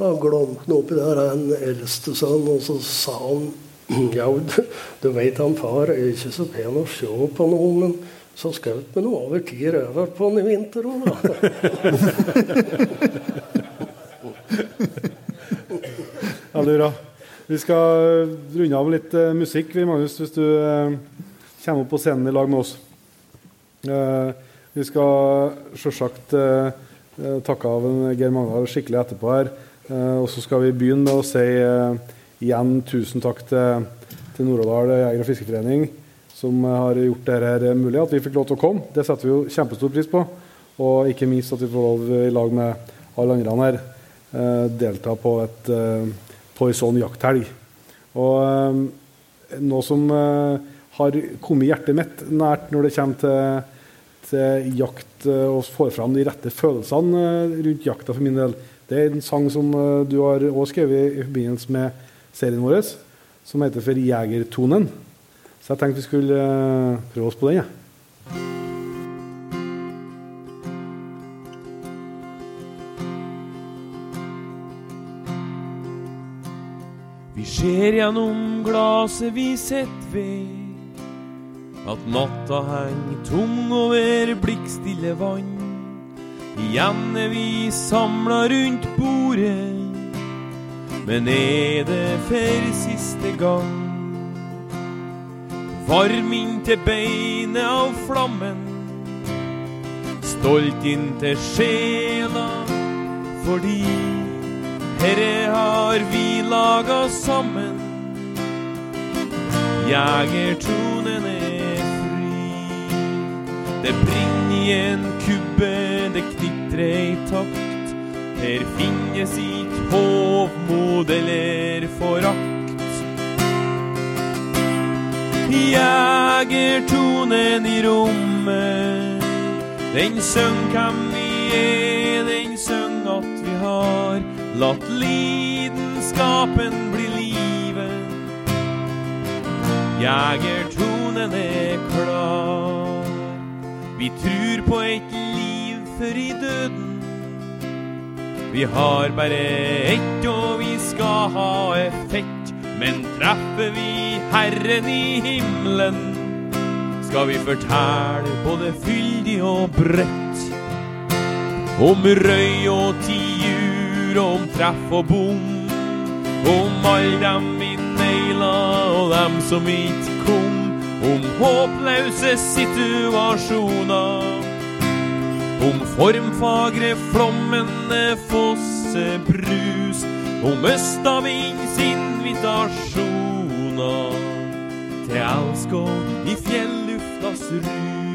Da glomte han oppi der en eldste sønn, og så sa han Ja, du, du veit han far er ikke så pen å se på noe, men så skjøt vi nå over ti røver på i vinter òg, da. Veldig bra. Vi skal runde av litt uh, musikk, vi, Magnus, hvis du uh, kommer opp på scenen i lag med oss. Uh, vi skal selvsagt takke av en Geir Magnar skikkelig etterpå her. Og så skal vi begynne med å si igjen tusen takk til, til Nord-Odal jeger- og fiskeforening, som eh, har gjort dette mulig, at vi fikk lov til å komme. Det setter vi jo kjempestor pris på. Og ikke minst at vi får lov i lag med alle andre her eh, delta på, et, eh, på en sånn jakthelg. Og eh, noe som eh, har kommet hjertet mitt nært når det kommer til, til jakt eh, og får fram de rette følelsene eh, rundt jakta for min del, det er en sang som eh, du har også skrevet i forbindelse med serien vår, som heter for Jegertonen. Så jeg tenkte vi skulle eh, prøve oss på den. Ja. Vi ser gjennom glaset vi sett ved at natta henger tung over blikkstille vann. Igjen er vi samla rundt bordet, men er det for siste gang? Varm inntil beinet av flammen, stolt inntil sjela, fordi herre har vi laga sammen. Jegertronen er fri. Det brenner i en kubbe, det knitrer i takt. Her finnes ikke hovmod eller forakt. Jegertonen i rommet Den syng hvem vi er, den syng at vi har latt lidenskapen bli livet. Jegertonen er klar. Vi tror på et liv før i døden. Vi har bare ett, og vi skal ha effekt. Men treffer vi Herren i himmelen, skal vi fortelle både fyldig og bredt. Om røy og tiur, om treff og bom. Om alle dem vi naila og dem som ikke kom. Om håpløse situasjoner. Om formfagre flommende fossebrus. Om østavinds invitasjoner til elskov i fjelluftas rus.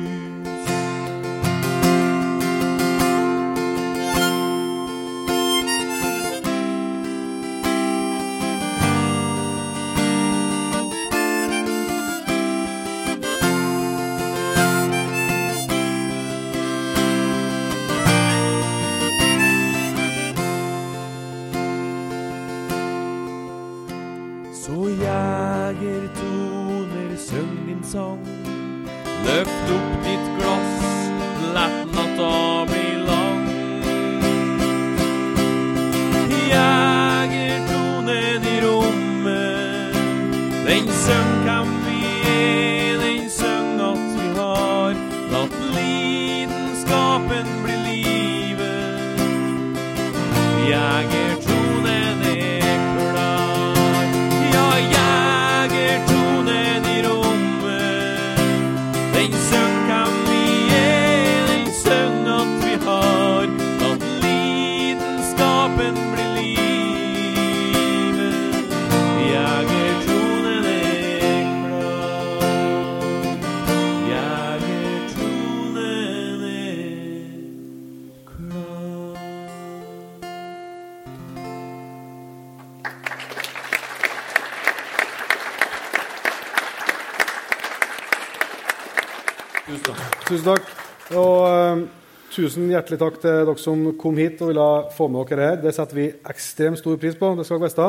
Tusen hjertelig takk til dere som kom hit og ville få med dere her. Det setter vi ekstremt stor pris på. det skal dere.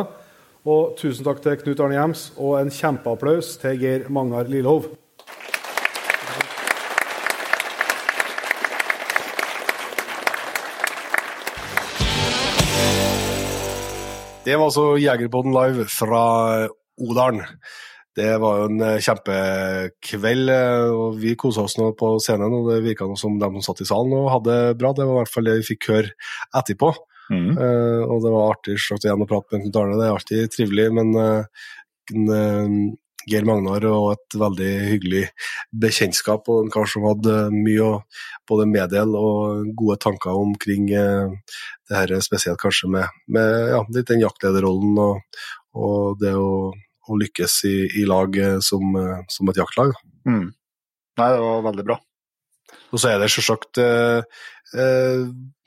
Og tusen takk til Knut Arne Hjems, og en kjempeapplaus til Geir Magnar Lillehov. Det var altså Jegerpodden live fra Odalen. Det var jo en eh, kjempekveld, eh, og vi kosa oss nå på scenen. og Det virka som de som satt i salen og hadde det bra. Det var i hvert fall det vi fikk høre etterpå. Eh, og det var artig slått igjen å prate med Knut Arne. Det er alltid trivelig, men uh, Geir Magnar og et veldig hyggelig bekjentskap, og en kar som hadde mye å både meddele og gode tanker omkring uh, det her, spesielt kanskje med, med ja, litt den jaktlederrollen og, og det å, å lykkes i, i lag eh, som, eh, som et jaktlag. Mm. Nei, det var veldig bra. Og så er det selvsagt eh, eh,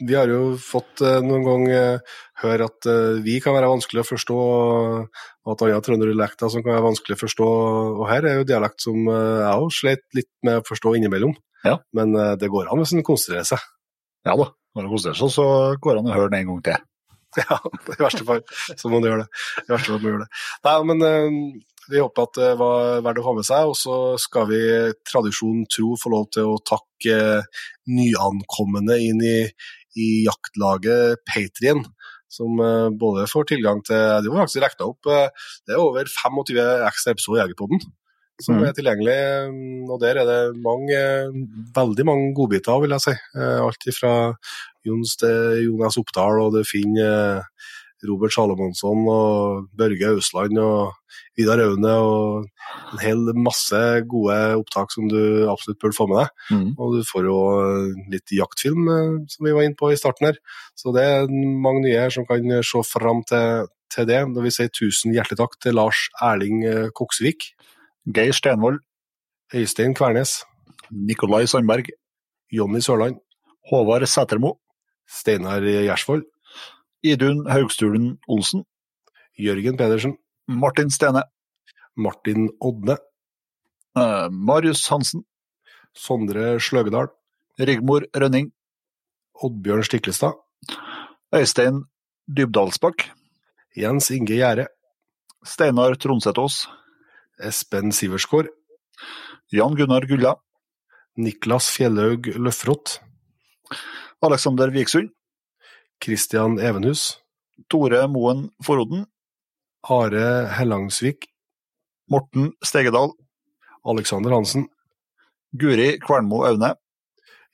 Vi har jo fått eh, noen ganger eh, høre at vi kan være vanskelig å forstå, og at andre trønderdialekter som kan være vanskelig å forstå. Og her er jo dialekt som jeg òg slet litt med å forstå innimellom. Ja. Men det går an hvis en konsentrerer seg. Ja da. Når det konsentrerer seg, så går det an å høre den en gang til. Ja, i verste fall så må du gjøre det. I verste fall må du gjøre det. Nei, men eh, vi håper at det var verdt å ha med seg, og så skal vi tradisjonen tro få lov til å takke eh, nyankomne inn i, i jaktlaget Patrien. Som eh, både får tilgang til Det var faktisk regna opp, eh, det er over 25 ekstra episoder i Jegerpodden som Mhm. er tilgjengelig. mm, Og der er det mange, veldig mange godbiter, vil jeg si. Eh, Alt fra Jons til Jonas Oppdal, og du finner eh, Robert Salomonsson og Børge Ausland og Vidar Aune og en hel masse gode opptak som du absolutt burde få med deg. Mm. Og du får jo eh, litt jaktfilm, som vi var inne på i starten her. Så det er mange nye her som kan se fram til, til det. Da vil vi si tusen hjertelig takk til Lars Erling Koksvik, Geir Stenvold, Øystein Kvernes, Nikolai Sandberg, Jonny Sørland, Håvard Sætermo, Steinar Gjersvold, Idun Haugstulen Olsen, Jørgen Pedersen, Martin Stene, Martin Odne, Uh, Marius Hansen, Sondre Sløgedal, Rigmor Rønning. Oddbjørn Stiklestad. Øystein Dybdalsbakk. Jens Inge Gjære. Steinar Trondsetås. Espen Siversgaard. Jan Gunnar Gulla. Niklas Fjellhaug Løfrot. Alexander Viksund. Christian Evenhus. Tore Moen Foroden. Are Hellangsvik. Morten Stegedal. Alexander Hansen. Guri Kvernmo Aune.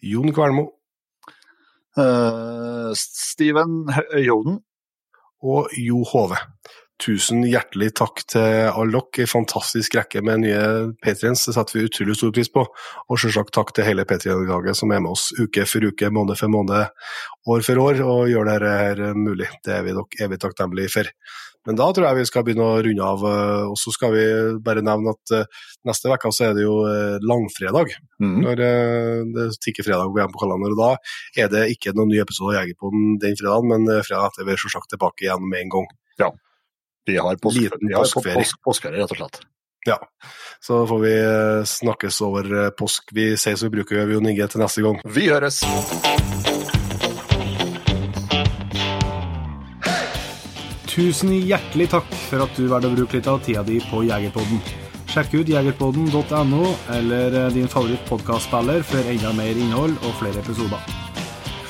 Jon Kvernmo. Uh, Steven Øyhovden. Og Jo Hove. Tusen hjertelig takk til alle dere. En fantastisk rekke med nye patriens. Det setter vi utrolig stor pris på. Og selvsagt takk til hele Patrion-laget som er med oss uke for uke, måned for måned, år for år, og gjør dette her mulig. Det er vi nok evig takknemlige for. Men da tror jeg vi skal begynne å runde av, eh, og så skal vi bare nevne at eh, neste uke så er det jo eh, langfredag. Mm. Når det tikker fredag på igjen på kalenderen. Og da er det ikke noen ny episode av Jegerpoden den fredagen, men fredag etter er vi selvsagt tilbake igjen med en gang. Ja. Vi har, påske, Liten vi har påskeferie. pås- påskeferie, rett og slett. Ja, så får vi eh, snakkes over eh, påsk. Vi sier som vi bruker, gjør vi jo Nigge til neste gang. Vi høres! Tusen hjertelig takk for at du valgte å bruke litt av tida di på Jegerpodden. Sjekk ut jegerpodden.no eller din favoritt favorittpodkastspiller for enda mer innhold og flere episoder.